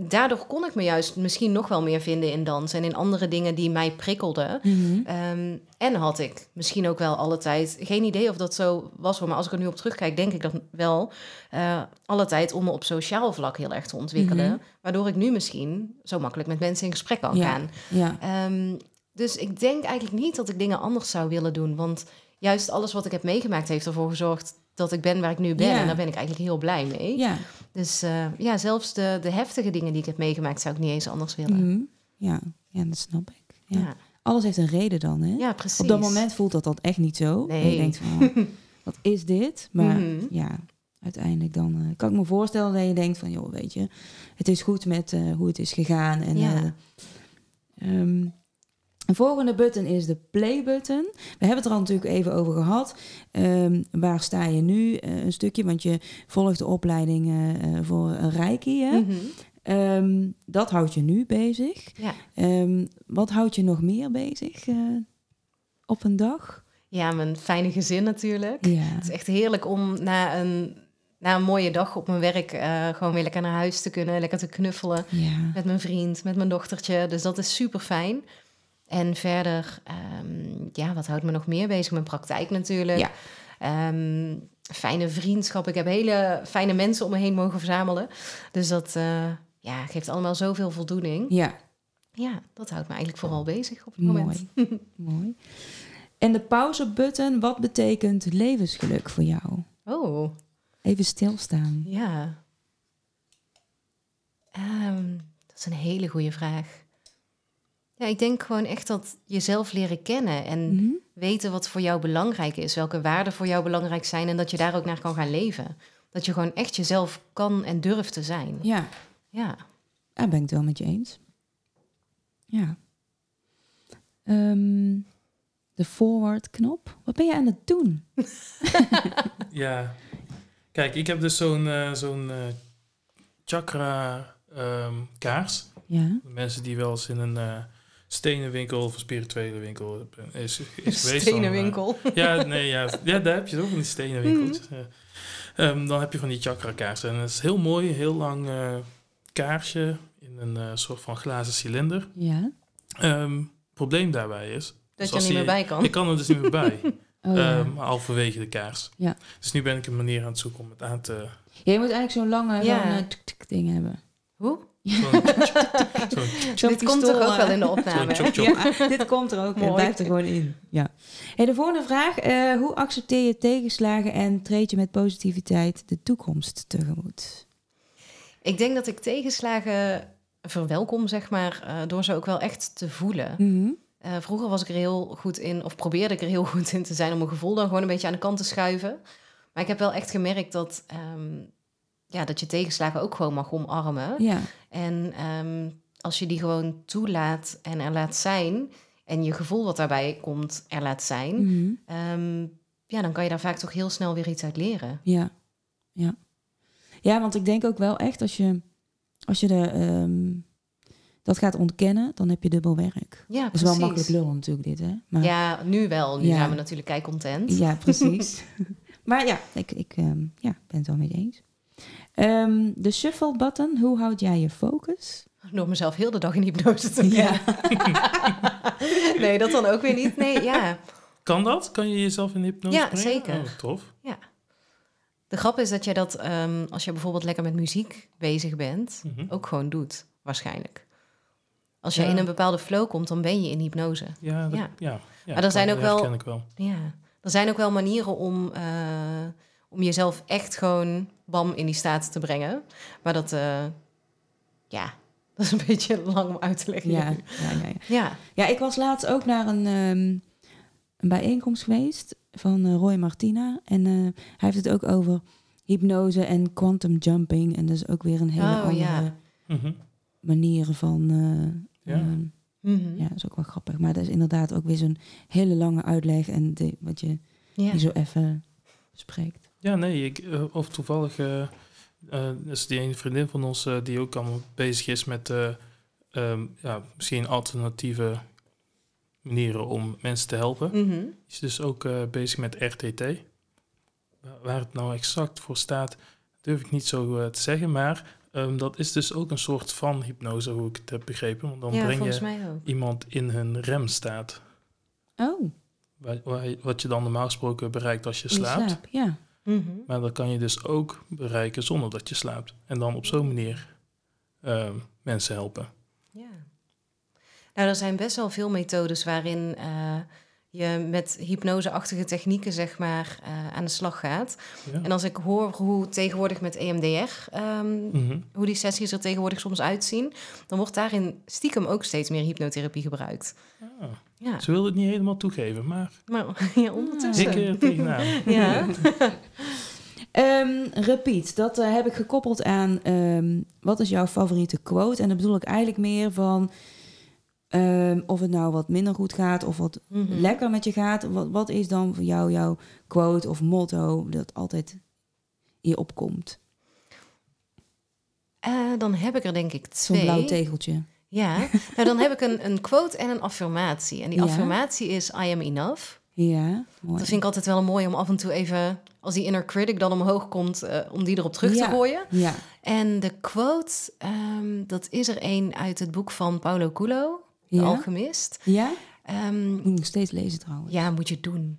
daardoor kon ik me juist misschien nog wel meer vinden in dans en in andere dingen die mij prikkelden. Mhm. Ehm, en had ik misschien ook wel alle tijd, geen idee of dat zo was hoor, maar als ik er nu op terugkijk, denk ik dat wel eh, alle tijd om me op sociaal vlak heel erg te ontwikkelen. Mhm. Waardoor ik nu misschien zo makkelijk met mensen in gesprek kan Ja. gaan. ja. Ehm, dus ik denk eigenlijk niet dat ik dingen anders zou willen doen. Want juist alles wat ik heb meegemaakt heeft ervoor gezorgd dat ik ben waar ik nu ben. Ja. En daar ben ik eigenlijk heel blij mee. ja. Dus eh, ja, zelfs de, de heftige dingen die ik heb meegemaakt zou ik niet eens anders willen. Mhm. ja. ja, dat snap ik. Ja. Ja. Alles heeft een reden dan, hè? ja, precies. Op dat moment voelt dat dan echt niet zo. Nee. En je denkt van, oh, wat is dit? Maar Mhm. ja, uiteindelijk dan eh, kan ik me voorstellen dat je denkt van, joh, weet je, het is goed met eh, hoe het is gegaan. En, Ja. eh, ehm, de volgende button is de play button. We hebben het er al natuurlijk even over gehad. Ehm, waar sta je nu? Eh, een stukje, want je volgt de opleiding eh, eh, voor een reiki. Hè? Ehm, dat houdt je nu bezig. Ja. Ehm, wat houdt je nog meer bezig op een dag? ja, mijn fijne gezin natuurlijk. Ja. Het is echt heerlijk om na een, na een mooie dag op mijn werk gewoon weer lekker naar huis te kunnen. Lekker te knuffelen. ja. met mijn vriend, met mijn dochtertje. Dus dat is super fijn. En verder, ehm, ja, wat houdt me nog meer bezig? Mijn praktijk natuurlijk. Ja. Ehm, fijne vriendschap. Ik heb hele fijne mensen om me heen mogen verzamelen. Dus dat eh, ja, geeft allemaal zoveel voldoening. Ja, Ja, dat houdt me eigenlijk vooral bezig op het mooi. moment. mooi. En de pauze-button, wat betekent levensgeluk voor jou? Oh, Even stilstaan. ja. Ehm, dat is een hele goede vraag. Ja, ik denk gewoon echt dat jezelf leren kennen en Mhm. weten wat voor jou belangrijk is, welke waarden voor jou belangrijk zijn en dat je daar ook naar kan gaan leven. Dat je gewoon echt jezelf kan en durft te zijn. Ja, Ja, en Ja, ben ik het wel met je eens. Ja. Ehm, de forward knop. Wat ben je aan het doen? Ja. Kijk, ik heb dus zo'n eh, zo'n eh, chakra ehm, kaars. Ja. Mensen die wel eens in een eh stenen winkel of een spirituele winkel is, is geweest. dan, eh, Stenenwinkel. ja, nee, ja, ja, daar heb je ook van die stenen winkeltjes. Ja. Ehm, dan heb je van die chakra kaarsen. En het is heel mooi, heel lang eh, kaarsje in een eh, soort van glazen cilinder. Ja. Ehm, probleem daarbij is, Dat je Zoals er niet meer bij kan. ik kan er dus niet meer bij. Oh, ja. Ehm, halverwege de kaars. Ja. Dus nu ben ik een manier aan het zoeken om het aan te... Ja, je moet eigenlijk zo'n lange Ja. ding hebben. Hoe? Dit komt toch ook wel in de opname. Ja, dit komt er ook. Het Mooi. blijft er gewoon in. Ja. Hey, de volgende vraag. eh, hoe accepteer je tegenslagen en treed je met positiviteit de toekomst tegemoet? Ik denk dat ik tegenslagen verwelkom, zeg maar, eh, door ze ook wel echt te voelen. Mhm. Eh, vroeger was ik er heel goed in, of probeerde ik er heel goed in te zijn om mijn gevoel dan gewoon een beetje aan de kant te schuiven. Maar ik heb wel echt gemerkt dat, ehm, ja, dat je tegenslagen ook gewoon mag omarmen. Ja. En ehm, als je die gewoon toelaat en er laat zijn, en je gevoel wat daarbij komt er laat zijn, Mhm. ehm, ja, dan kan je daar vaak toch heel snel weer iets uit leren. Ja. Ja. Ja, want ik denk ook wel echt als je, als je de, ehm, dat gaat ontkennen, dan heb je dubbel werk. Ja, Dat is precies. wel makkelijk lullen natuurlijk dit, hè? Maar, Ja, nu wel. Nu Ja. zijn we natuurlijk kei content. Ja, precies. maar ja, ik, ik ja, ben het wel mee eens. Ehm, de shuffle button, hoe houd jij je focus? Door mezelf heel de dag in hypnose te Ja. brengen. nee, dat dan ook weer niet. Nee, ja. Kan dat? Kan je jezelf in hypnose Ja, brengen? zeker. Oh, tof. De grap is dat je dat, ehm, als je bijvoorbeeld lekker met muziek bezig bent, Mhm. ook gewoon doet, waarschijnlijk. Als je Ja. in een bepaalde flow komt, dan ben je in hypnose. Ja, dat, Ja. ja. ja. Maar er zijn ook dat wel- wel. Ja. Er zijn ook wel manieren om, eh, om jezelf echt gewoon bam in die staat te brengen. Maar dat, eh, ja, dat is een beetje lang om uit te leggen. Ja, ja, ja, ja. ja. ja, ik was laatst ook naar een, ehm, een bijeenkomst geweest van eh, Roy Martina. En eh, hij heeft het ook over hypnose en quantum jumping. En dat is ook weer een hele Oh, andere ja. Mhm. manier van... eh, Ja. ehm, Mhm. ja, dat is ook wel grappig. Maar dat is inderdaad ook weer zo'n hele lange uitleg. En de, wat je Ja. die zo even spreekt. Ja, nee, ik, eh, of toevallig eh eh, is die ene vriendin van ons die ook allemaal bezig is met eh, ehm, ja, misschien alternatieve manieren om mensen te helpen. Die is dus ook bezig met RTT. Waar- het nou exact voor staat, durf ik niet zo te zeggen. Maar ehm, dat is dus ook een soort van hypnose, hoe ik het heb begrepen. Want dan ja, breng je iemand in hun remstaat. Oh, wat je dan normaal gesproken bereikt als je slaapt. slaap. Ja. Mhm. Maar dat kan je dus ook bereiken zonder dat je slaapt. En dan op zo'n manier ehm, mensen helpen. Ja. Nou, er zijn best wel veel methodes waarin eh, je met hypnoseachtige technieken, zeg maar, eh, aan de slag gaat. Ja. En als ik hoor hoe tegenwoordig met EMDR, ehm, Mhm. hoe die sessies er tegenwoordig soms uitzien, dan wordt daarin stiekem ook steeds meer hypnotherapie gebruikt. Ah, Ja, ze wil het niet helemaal toegeven, maar maar ja, ondertussen. ik er tegenaan. Ja. Ehm, repeat, dat eh, heb ik gekoppeld aan ehm, wat is jouw favoriete quote? En dan bedoel ik eigenlijk meer van ehm, of het nou wat minder goed gaat of wat Mhm. lekker met je gaat. Wat, wat is dan voor jou jouw quote of motto dat altijd in je opkomt? Eh, dan heb ik er denk ik Zo'n twee. blauw tegeltje. Ja, nou dan heb ik een, een quote en een affirmatie. En die Ja. affirmatie is I am enough. Ja, mooi. Dat vind ik altijd wel mooi om af en toe even, als die inner critic dan omhoog komt, eh, om die erop terug Ja. te gooien. Ja, En de quote, ehm, dat is er een uit het boek van Paulo Coelho, De ja. Alchemist. ja? Ehm, Moet nog steeds lezen trouwens. ja, moet je doen.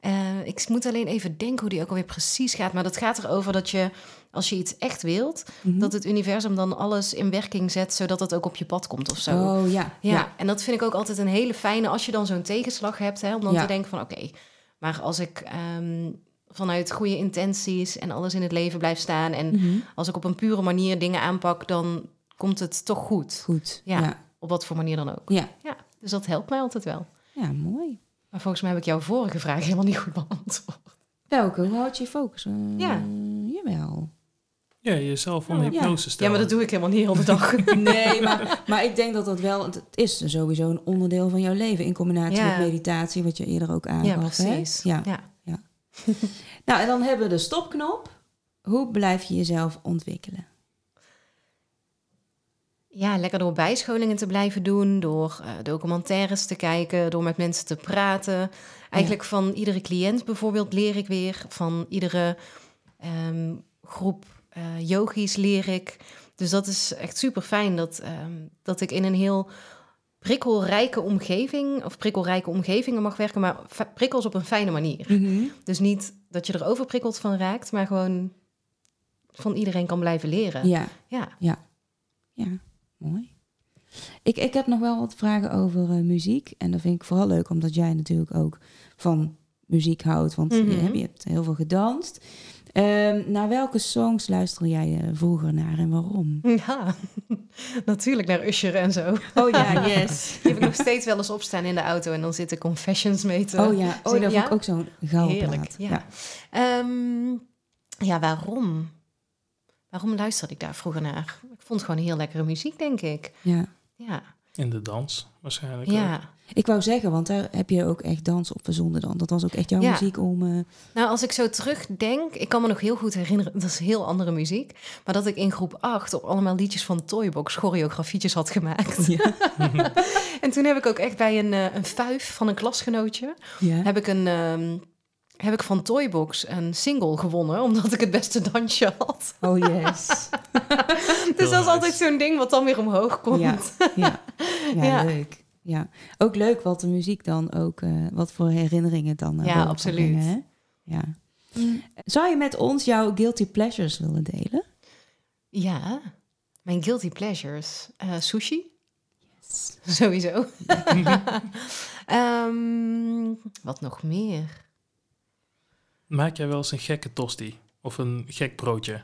Eh, ik moet alleen even denken hoe die ook alweer precies gaat. Maar dat gaat erover dat je, als je iets echt wilt, Mhm. dat het universum dan alles in werking zet, zodat het ook op je pad komt of zo. Oh ja. Ja, en dat vind ik ook altijd een hele fijne als je dan zo'n tegenslag hebt, hè, om dan Ja. te denken van oké, maar als ik ehm, vanuit goede intenties en alles in het leven blijf staan en Mhm. als ik op een pure manier dingen aanpak, dan komt het toch goed. Goed. Ja. Ja. Op wat voor manier dan ook. Ja. Ja, dus dat helpt mij altijd wel. ja, mooi. Maar volgens mij heb ik jouw vorige vraag helemaal niet goed beantwoord. Welke? Hoe houd je je focus? Eh, Ja. Jawel. Ja, jezelf onder Ja. hypnose Ja, stellen. maar dat doe ik helemaal niet heel de dag. Nee, maar, maar ik denk dat dat wel... Het is sowieso een onderdeel van jouw leven... in combinatie Ja. met meditatie, wat je eerder ook aangaf. ja, hè? precies. Ja. Ja. Nou, en dan hebben we de stopknop. Hoe blijf je jezelf ontwikkelen? Ja, lekker door bijscholingen te blijven doen, door eh, documentaires te kijken, door met mensen te praten. Eigenlijk van iedere cliënt bijvoorbeeld leer ik weer, van iedere ehm, groep eh, yogis leer ik. Dus dat is echt super fijn dat, ehm, dat ik in een heel prikkelrijke omgeving, of prikkelrijke omgevingen mag werken, maar prikkels op een fijne manier. Dus niet dat je er overprikkeld van raakt, maar gewoon van iedereen kan blijven leren. Ja, ja. ja, mooi. Ik, ik heb nog wel wat vragen over eh, muziek. En dat vind ik vooral leuk, omdat jij natuurlijk ook van muziek houdt. Want je, Mhm. hebt- je hebt heel veel gedanst. Ehm, naar welke songs luisterde jij eh, vroeger naar en waarom? Ja, natuurlijk naar Usher en zo. Oh ja, yes. Die heb ik nog steeds wel eens opstaan in de auto en dan zitten confessions mee te... Oh ja, oh, dat vond Ja? ik ook zo'n gouden Heerlijk, plaat. ja. Ehm, ja, waarom? Waarom luisterde ik daar vroeger naar? Vond gewoon heel lekkere muziek, denk ik. ja. Ja, In de dans, waarschijnlijk. ook. ja. Ik wou zeggen, want daar heb je ook echt dans op verzonden dan. Dat was ook echt jouw Ja. muziek om... eh, Nou, als ik zo terugdenk, ik kan me nog heel goed herinneren, dat is heel andere muziek, maar dat ik in groep 8 op allemaal liedjes van Toybox choreografietjes had gemaakt. Ja. En toen heb ik ook echt bij een, eh, een fuif van een klasgenootje, ja. heb ik een ehm, heb ik van Toybox een single gewonnen omdat ik het beste dansje had. Oh yes. Dus dat is altijd zo'n ding wat dan weer omhoog komt. Ja, ja. ja, Ja. leuk. Ja. Ook leuk wat de muziek dan ook, eh, wat voor herinneringen dan naar Ja, absoluut. brengen, hè? Ja. Zou je met ons jouw guilty pleasures willen delen? Ja, mijn guilty pleasures. Eh, sushi, sowieso. Ehm, wat nog meer? Maak jij wel eens een gekke tosti? Of een gek broodje?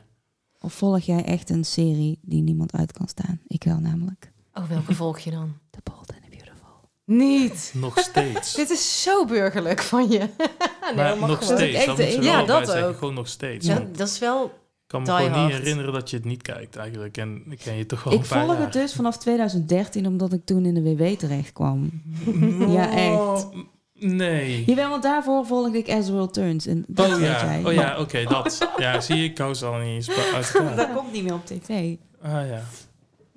Of volg jij echt een serie die niemand uit kan staan? Ik wel namelijk. Oh, welke volg je dan? The Bold and the Beautiful. Niet. Nog steeds. Dit is zo burgerlijk van je. nee, maar dat mag nog gewoon. steeds, dat wel Ja, dat zeggen. ook. Gewoon nog steeds. Ja, dat is wel... ik kan me die gewoon niet herinneren dat je het niet kijkt eigenlijk. En ik ken je toch al Ik een paar volg jaar. het dus vanaf 2013, omdat ik toen in de WW terecht kwam. Ja, echt. Nee. Jawel, want daarvoor volgde ik World Turns. En dat Oh weet ja, jij. oh, ja oké, dat. Ja, zie je, ik ze al niet eens. Dat komt niet meer op tv. Ah ja.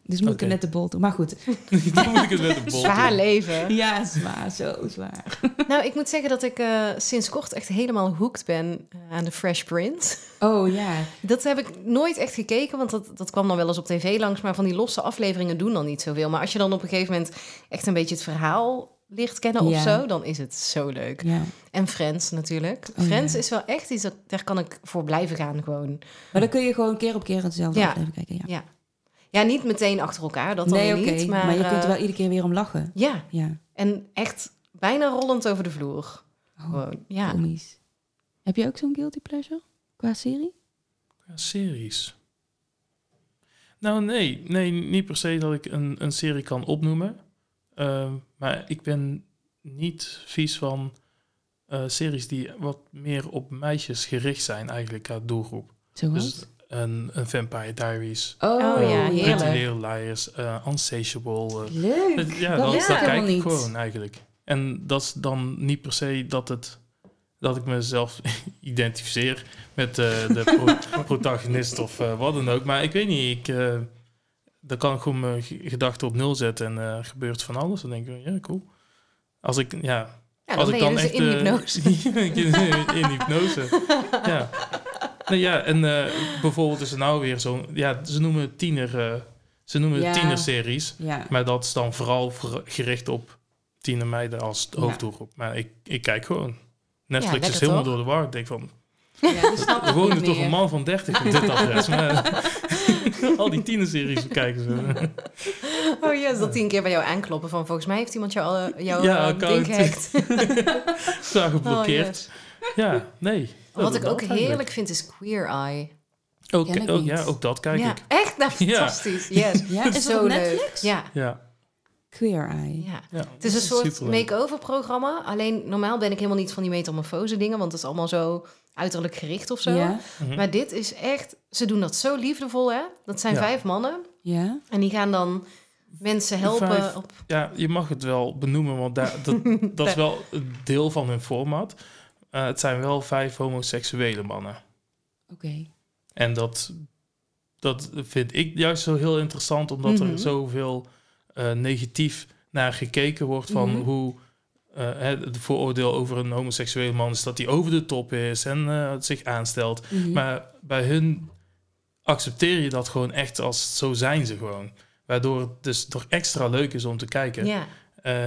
Dus moet ik er net de bol doen. Maar goed. Dan moet ik het met de bol Zwaar doen. leven. Ja, zwaar. Zo zwaar. Nou, ik moet zeggen dat ik eh, sinds kort echt helemaal hooked ben eh, aan de Fresh Prince. Oh ja. Dat heb ik nooit echt gekeken, want dat, dat kwam dan wel eens op tv langs. Maar van die losse afleveringen doen dan niet zoveel. Maar als je dan op een gegeven moment echt een beetje het verhaal leert kennen of zo, dan is het zo leuk. ja. En Friends natuurlijk. Oh, Friends ja. is wel echt iets, dat, daar kan ik voor blijven gaan gewoon. Maar dan kun je gewoon keer op keer hetzelfde Ja. kijken. Ja. Ja. Ja, niet meteen achter elkaar, dat dan nee, weer oké. niet. Maar, Maar, je kunt er eh, wel iedere keer weer om lachen. Ja, Ja. en echt bijna rollend over de vloer. Oh, Gewoon, ja. komisch. Heb je ook zo'n guilty pleasure qua serie? Ja, series. Nou, nee. Nee, niet per se dat ik een, een serie kan opnoemen. Ehm, maar ik ben niet vies van eh, series die wat meer op meisjes gericht zijn, eigenlijk, qua doelgroep. Zoals? Dus een, een Vampire Diaries, oh, Oh, ja, Pretty heerlijk. Little Liars, eh Unsatiable. eh, Leuk. ja, dat dat, kijk helemaal ik niet. gewoon eigenlijk. En dat is dan niet per se dat, het, dat ik mezelf identificeer met eh, de pro- protagonist of eh, wat dan ook. Maar ik weet niet, ik, eh, dan kan ik gewoon mijn gedachten op nul zetten en eh, er gebeurt van alles. Dan denk ik, ja, cool. Als ik, ja, Ja, als ik dan dus echt in eh, hypnose. in, in hypnose. Ja. Nou ja, en eh, bijvoorbeeld is er nou weer zo'n, ja, ze noemen het tiener, eh, ze noemen het tienerseries. Ja. Maar dat is dan vooral gericht op tienermeiden als hoofddoelgroep. Maar ik, ik kijk gewoon. Netflix is helemaal toch? door de war. Ik denk van, ja er toch een man van 30 op dit adres. Maar al die tienerseries bekijken ze. Oh yes, dat die een keer bij jou aankloppen van volgens mij heeft iemand jou, al- jouw Ja, eh, ding gehackt. Zwaar geblokkeerd. Oh, yes. Ja, nee. Wat ik ook eigenlijk. heerlijk vind is Queer Eye. Ook, ja, ook dat kijk ja, ik. echt? Nou, Ja. fantastisch. Yes. Ja, is dat Zo op leuk. Netflix? Ja. Ja. Queer Eye. Ja. Ja, Het is een soort make-over programma. Alleen normaal ben ik helemaal niet van die metamorfose dingen, want het is allemaal zo uiterlijk gericht of zo. Ja, Mhm. Maar dit is echt, ze doen dat zo liefdevol, hè? Dat zijn Ja. vijf mannen ja. en die gaan dan mensen helpen Vijf. op. Ja, je mag het wel benoemen, want daar, dat, dat is wel een deel van hun format. Eh, het zijn wel vijf homoseksuele mannen. Oké. En dat, dat vind ik juist zo heel interessant, omdat Mhm. er zoveel eh, negatief naar gekeken wordt van Mhm. hoe eh, het vooroordeel over een homoseksuele man is dat hij over de top is en eh, zich aanstelt. Mhm. Maar bij hun accepteer je dat gewoon echt als zo zijn ze gewoon. Waardoor het dus toch extra leuk is om te kijken. Ja,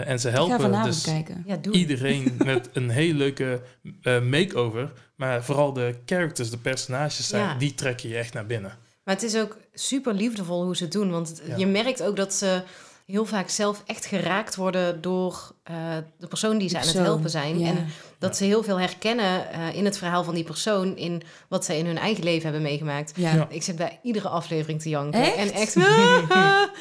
en ze helpen dus kijken. ja iedereen met een hele leuke makeover. Maar vooral de characters, de personages, zijn, Ja. die trekken je echt naar binnen. Maar het is ook super liefdevol hoe ze het doen. Want je merkt ook dat ze heel vaak zelf echt geraakt worden door eh, de persoon die ze aan het helpen zijn. ja. En dat ze heel veel herkennen eh, in het verhaal van die persoon, in wat ze in hun eigen leven hebben meegemaakt. Ja. Ja. Ik zit bij iedere aflevering te janken. Echt? En echt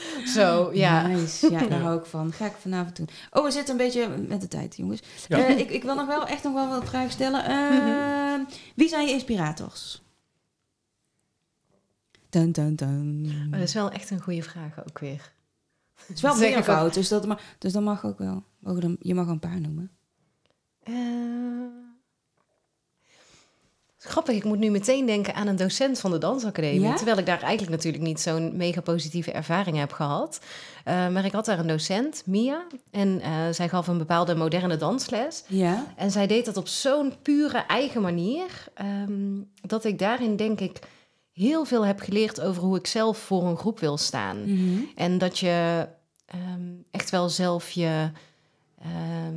zo, ja. Nice. Ja, daar hou ik van. Ga ik vanavond doen. Oh, we zitten een beetje met de tijd, jongens. Ja. Eh, ik, ik wil nog wel echt nog wel wat vragen stellen. Wie zijn je inspirators? Dun, dun, dun. Maar dat is wel echt een goede vraag ook weer. Het is wel meervoud, dus, dat mag, dus dan mag ook wel. Je mag een paar noemen. Eh, Grappig, ik moet nu meteen denken aan een docent van de dansacademie. Ja? Terwijl ik daar eigenlijk natuurlijk niet zo'n mega positieve ervaring heb gehad. Eh, maar ik had daar een docent, Mia. En eh, zij gaf een bepaalde moderne dansles. Ja. En zij deed dat op zo'n pure eigen manier. ehm, dat ik daarin denk ik heel veel heb geleerd over hoe ik zelf voor een groep wil staan. Mhm. En dat je ehm, echt wel zelf je, ehm,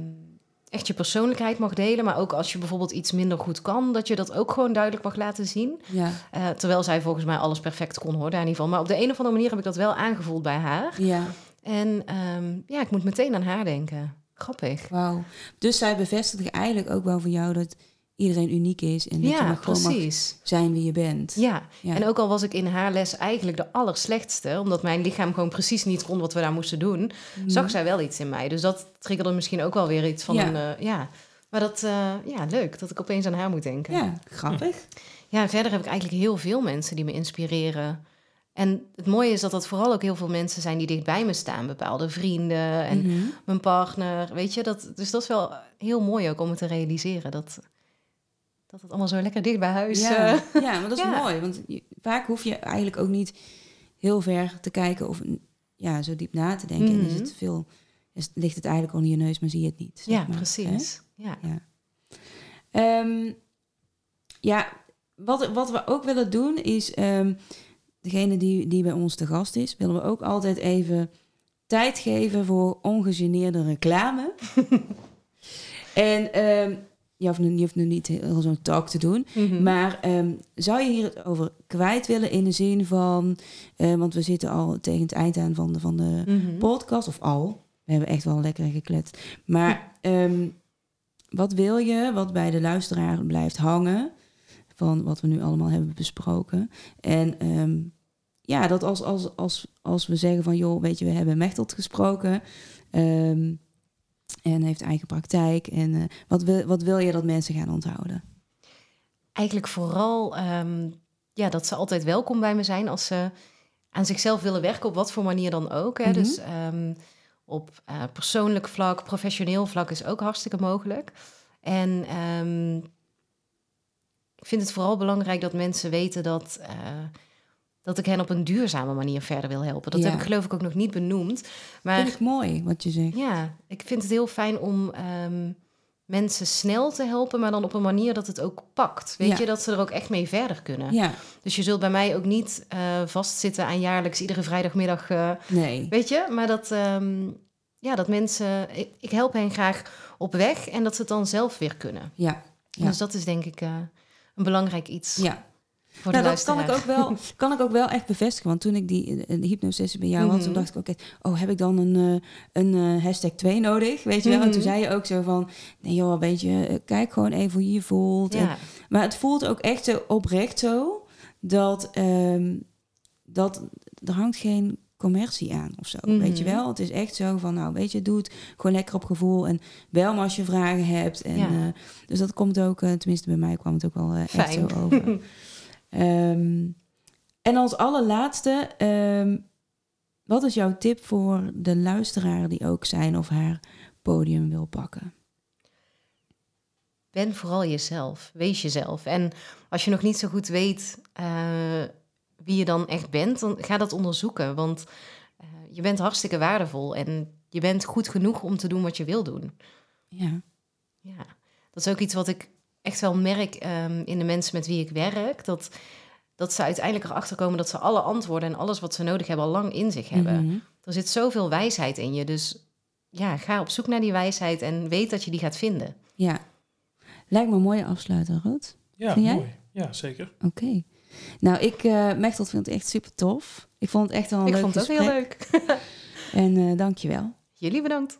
echt je persoonlijkheid mag delen. Maar ook als je bijvoorbeeld iets minder goed kan, dat je dat ook gewoon duidelijk mag laten zien. Ja. Eh, terwijl zij volgens mij alles perfect kon hoor, daar in ieder geval. Maar op de een of andere manier heb ik dat wel aangevoeld bij haar. Ja. En ehm, ja, ik moet meteen aan haar denken. Grappig. Wauw. Dus zij bevestigde eigenlijk ook wel voor jou dat iedereen uniek is. En dat je Ja, mag gewoon zijn wie je bent. Ja. Ja. en ook al was ik in haar les eigenlijk de allerslechtste, omdat mijn lichaam gewoon precies niet kon wat we daar moesten doen, Mhm. zag zij wel iets in mij. Dus dat triggerde misschien ook wel weer iets van Ja. een... eh, ja. Maar dat, eh, ja, leuk dat ik opeens aan haar moet denken. Ja, grappig. Ja, en verder heb ik eigenlijk heel veel mensen die me inspireren. En het mooie is dat dat vooral ook heel veel mensen zijn die dicht bij me staan. Bepaalde vrienden en Mhm. mijn partner, weet je. Dat, dus dat is wel heel mooi ook om het te realiseren. Dat, dat het allemaal zo lekker dicht bij huis... Ja, eh, ja, maar dat is ja. mooi. Want vaak hoef je eigenlijk ook niet heel ver te kijken of ja, zo diep na te denken. En is Mhm. het veel, is, ligt het eigenlijk onder je neus, maar zie je het niet. zeg ja, maar, precies. Ja. hè? Ja. Ehm, ja, wat, wat we ook willen doen is, ehm, degene die, die bij ons te gast is, willen we ook altijd even tijd geven voor ongegeneerde reclame. en ehm, je, hoeft nu, je hoeft nu niet heel zo'n talk te doen. Mhm. Maar ehm, zou je hier het over kwijt willen in de zin van... eh, want we zitten al tegen het eind aan van de, van de Mhm. podcast, of al. We hebben echt wel lekker gekletst. Maar ehm, wat wil je, wat bij de luisteraar blijft hangen... van wat we nu allemaal hebben besproken. En ehm, ja, dat als, als, als, als we zeggen van... joh, weet je, we hebben Mechtelt gesproken... ehm, en heeft eigen praktijk. En eh, wat, wil, wat wil je dat mensen gaan onthouden? Eigenlijk vooral ehm, ja, dat ze altijd welkom bij me zijn als ze aan zichzelf willen werken, op wat voor manier dan ook. Hè. Mhm. Dus ehm, op eh, persoonlijk vlak, professioneel vlak is ook hartstikke mogelijk. En ehm, ik vind het vooral belangrijk dat mensen weten dat, eh, dat ik hen op een duurzame manier verder wil helpen. Dat Ja. heb ik geloof ik ook nog niet benoemd. Maar Vind ik mooi wat je zegt. ja, ik vind het heel fijn om ehm, mensen snel te helpen, maar dan op een manier dat het ook pakt. Weet Ja. je, dat ze er ook echt mee verder kunnen. Ja, Dus je zult bij mij ook niet eh, vastzitten aan jaarlijks iedere vrijdagmiddag, eh, nee. weet je, maar dat, ehm, ja, dat mensen, ik, ik help hen graag op weg en dat ze het dan zelf weer kunnen. Ja, Ja. Dus dat is denk ik eh, een belangrijk iets ja. Voor Nou, dat kan ik, ook wel, kan ik ook wel echt bevestigen. Want toen ik die eh, de hypnosessie bij jou had, toen Mhm. dacht ik ook echt... Oh, heb ik dan een, eh, een eh, hashtag 2 nodig? Weet je wel? En toen Mhm. zei je ook zo van... Nee joh, weet je, eh, kijk gewoon even hoe je je voelt. En- Ja, maar het voelt ook echt zo oprecht zo... dat, ehm, dat er hangt geen commercie aan of zo. Mhm. Weet je wel? Het is echt zo van, nou, weet je, doe het gewoon lekker op gevoel. En bel me als je vragen hebt. En, Ja. eh, dus dat komt ook, eh, tenminste bij mij kwam het ook wel eh, echt zo over. Ehm, en als allerlaatste, ehm, wat is jouw tip voor de luisteraar die ook zijn of haar podium wil pakken? Ben vooral jezelf. Wees jezelf. En als je nog niet zo goed weet eh, wie je dan echt bent, dan ga dat onderzoeken. Want eh, je bent hartstikke waardevol en je bent goed genoeg om te doen wat je wil doen. Ja, Ja, dat is ook iets wat ik echt wel merk ehm, in de mensen met wie ik werk. Dat, dat ze uiteindelijk erachter komen dat ze alle antwoorden en alles wat ze nodig hebben al lang in zich hebben. Mhm. Er zit zoveel wijsheid in je. Dus ja, ga op zoek naar die wijsheid en weet dat je die gaat vinden. ja. Lijkt me een mooie afsluiter, Rut. Ja, mooi. Ja, zeker. Oké. Nou, ik, eh Mechtel, vind het echt super tof. Ik vond het echt wel een ik leuk vond het ook heel leuk. En eh dank je wel. Jullie bedankt.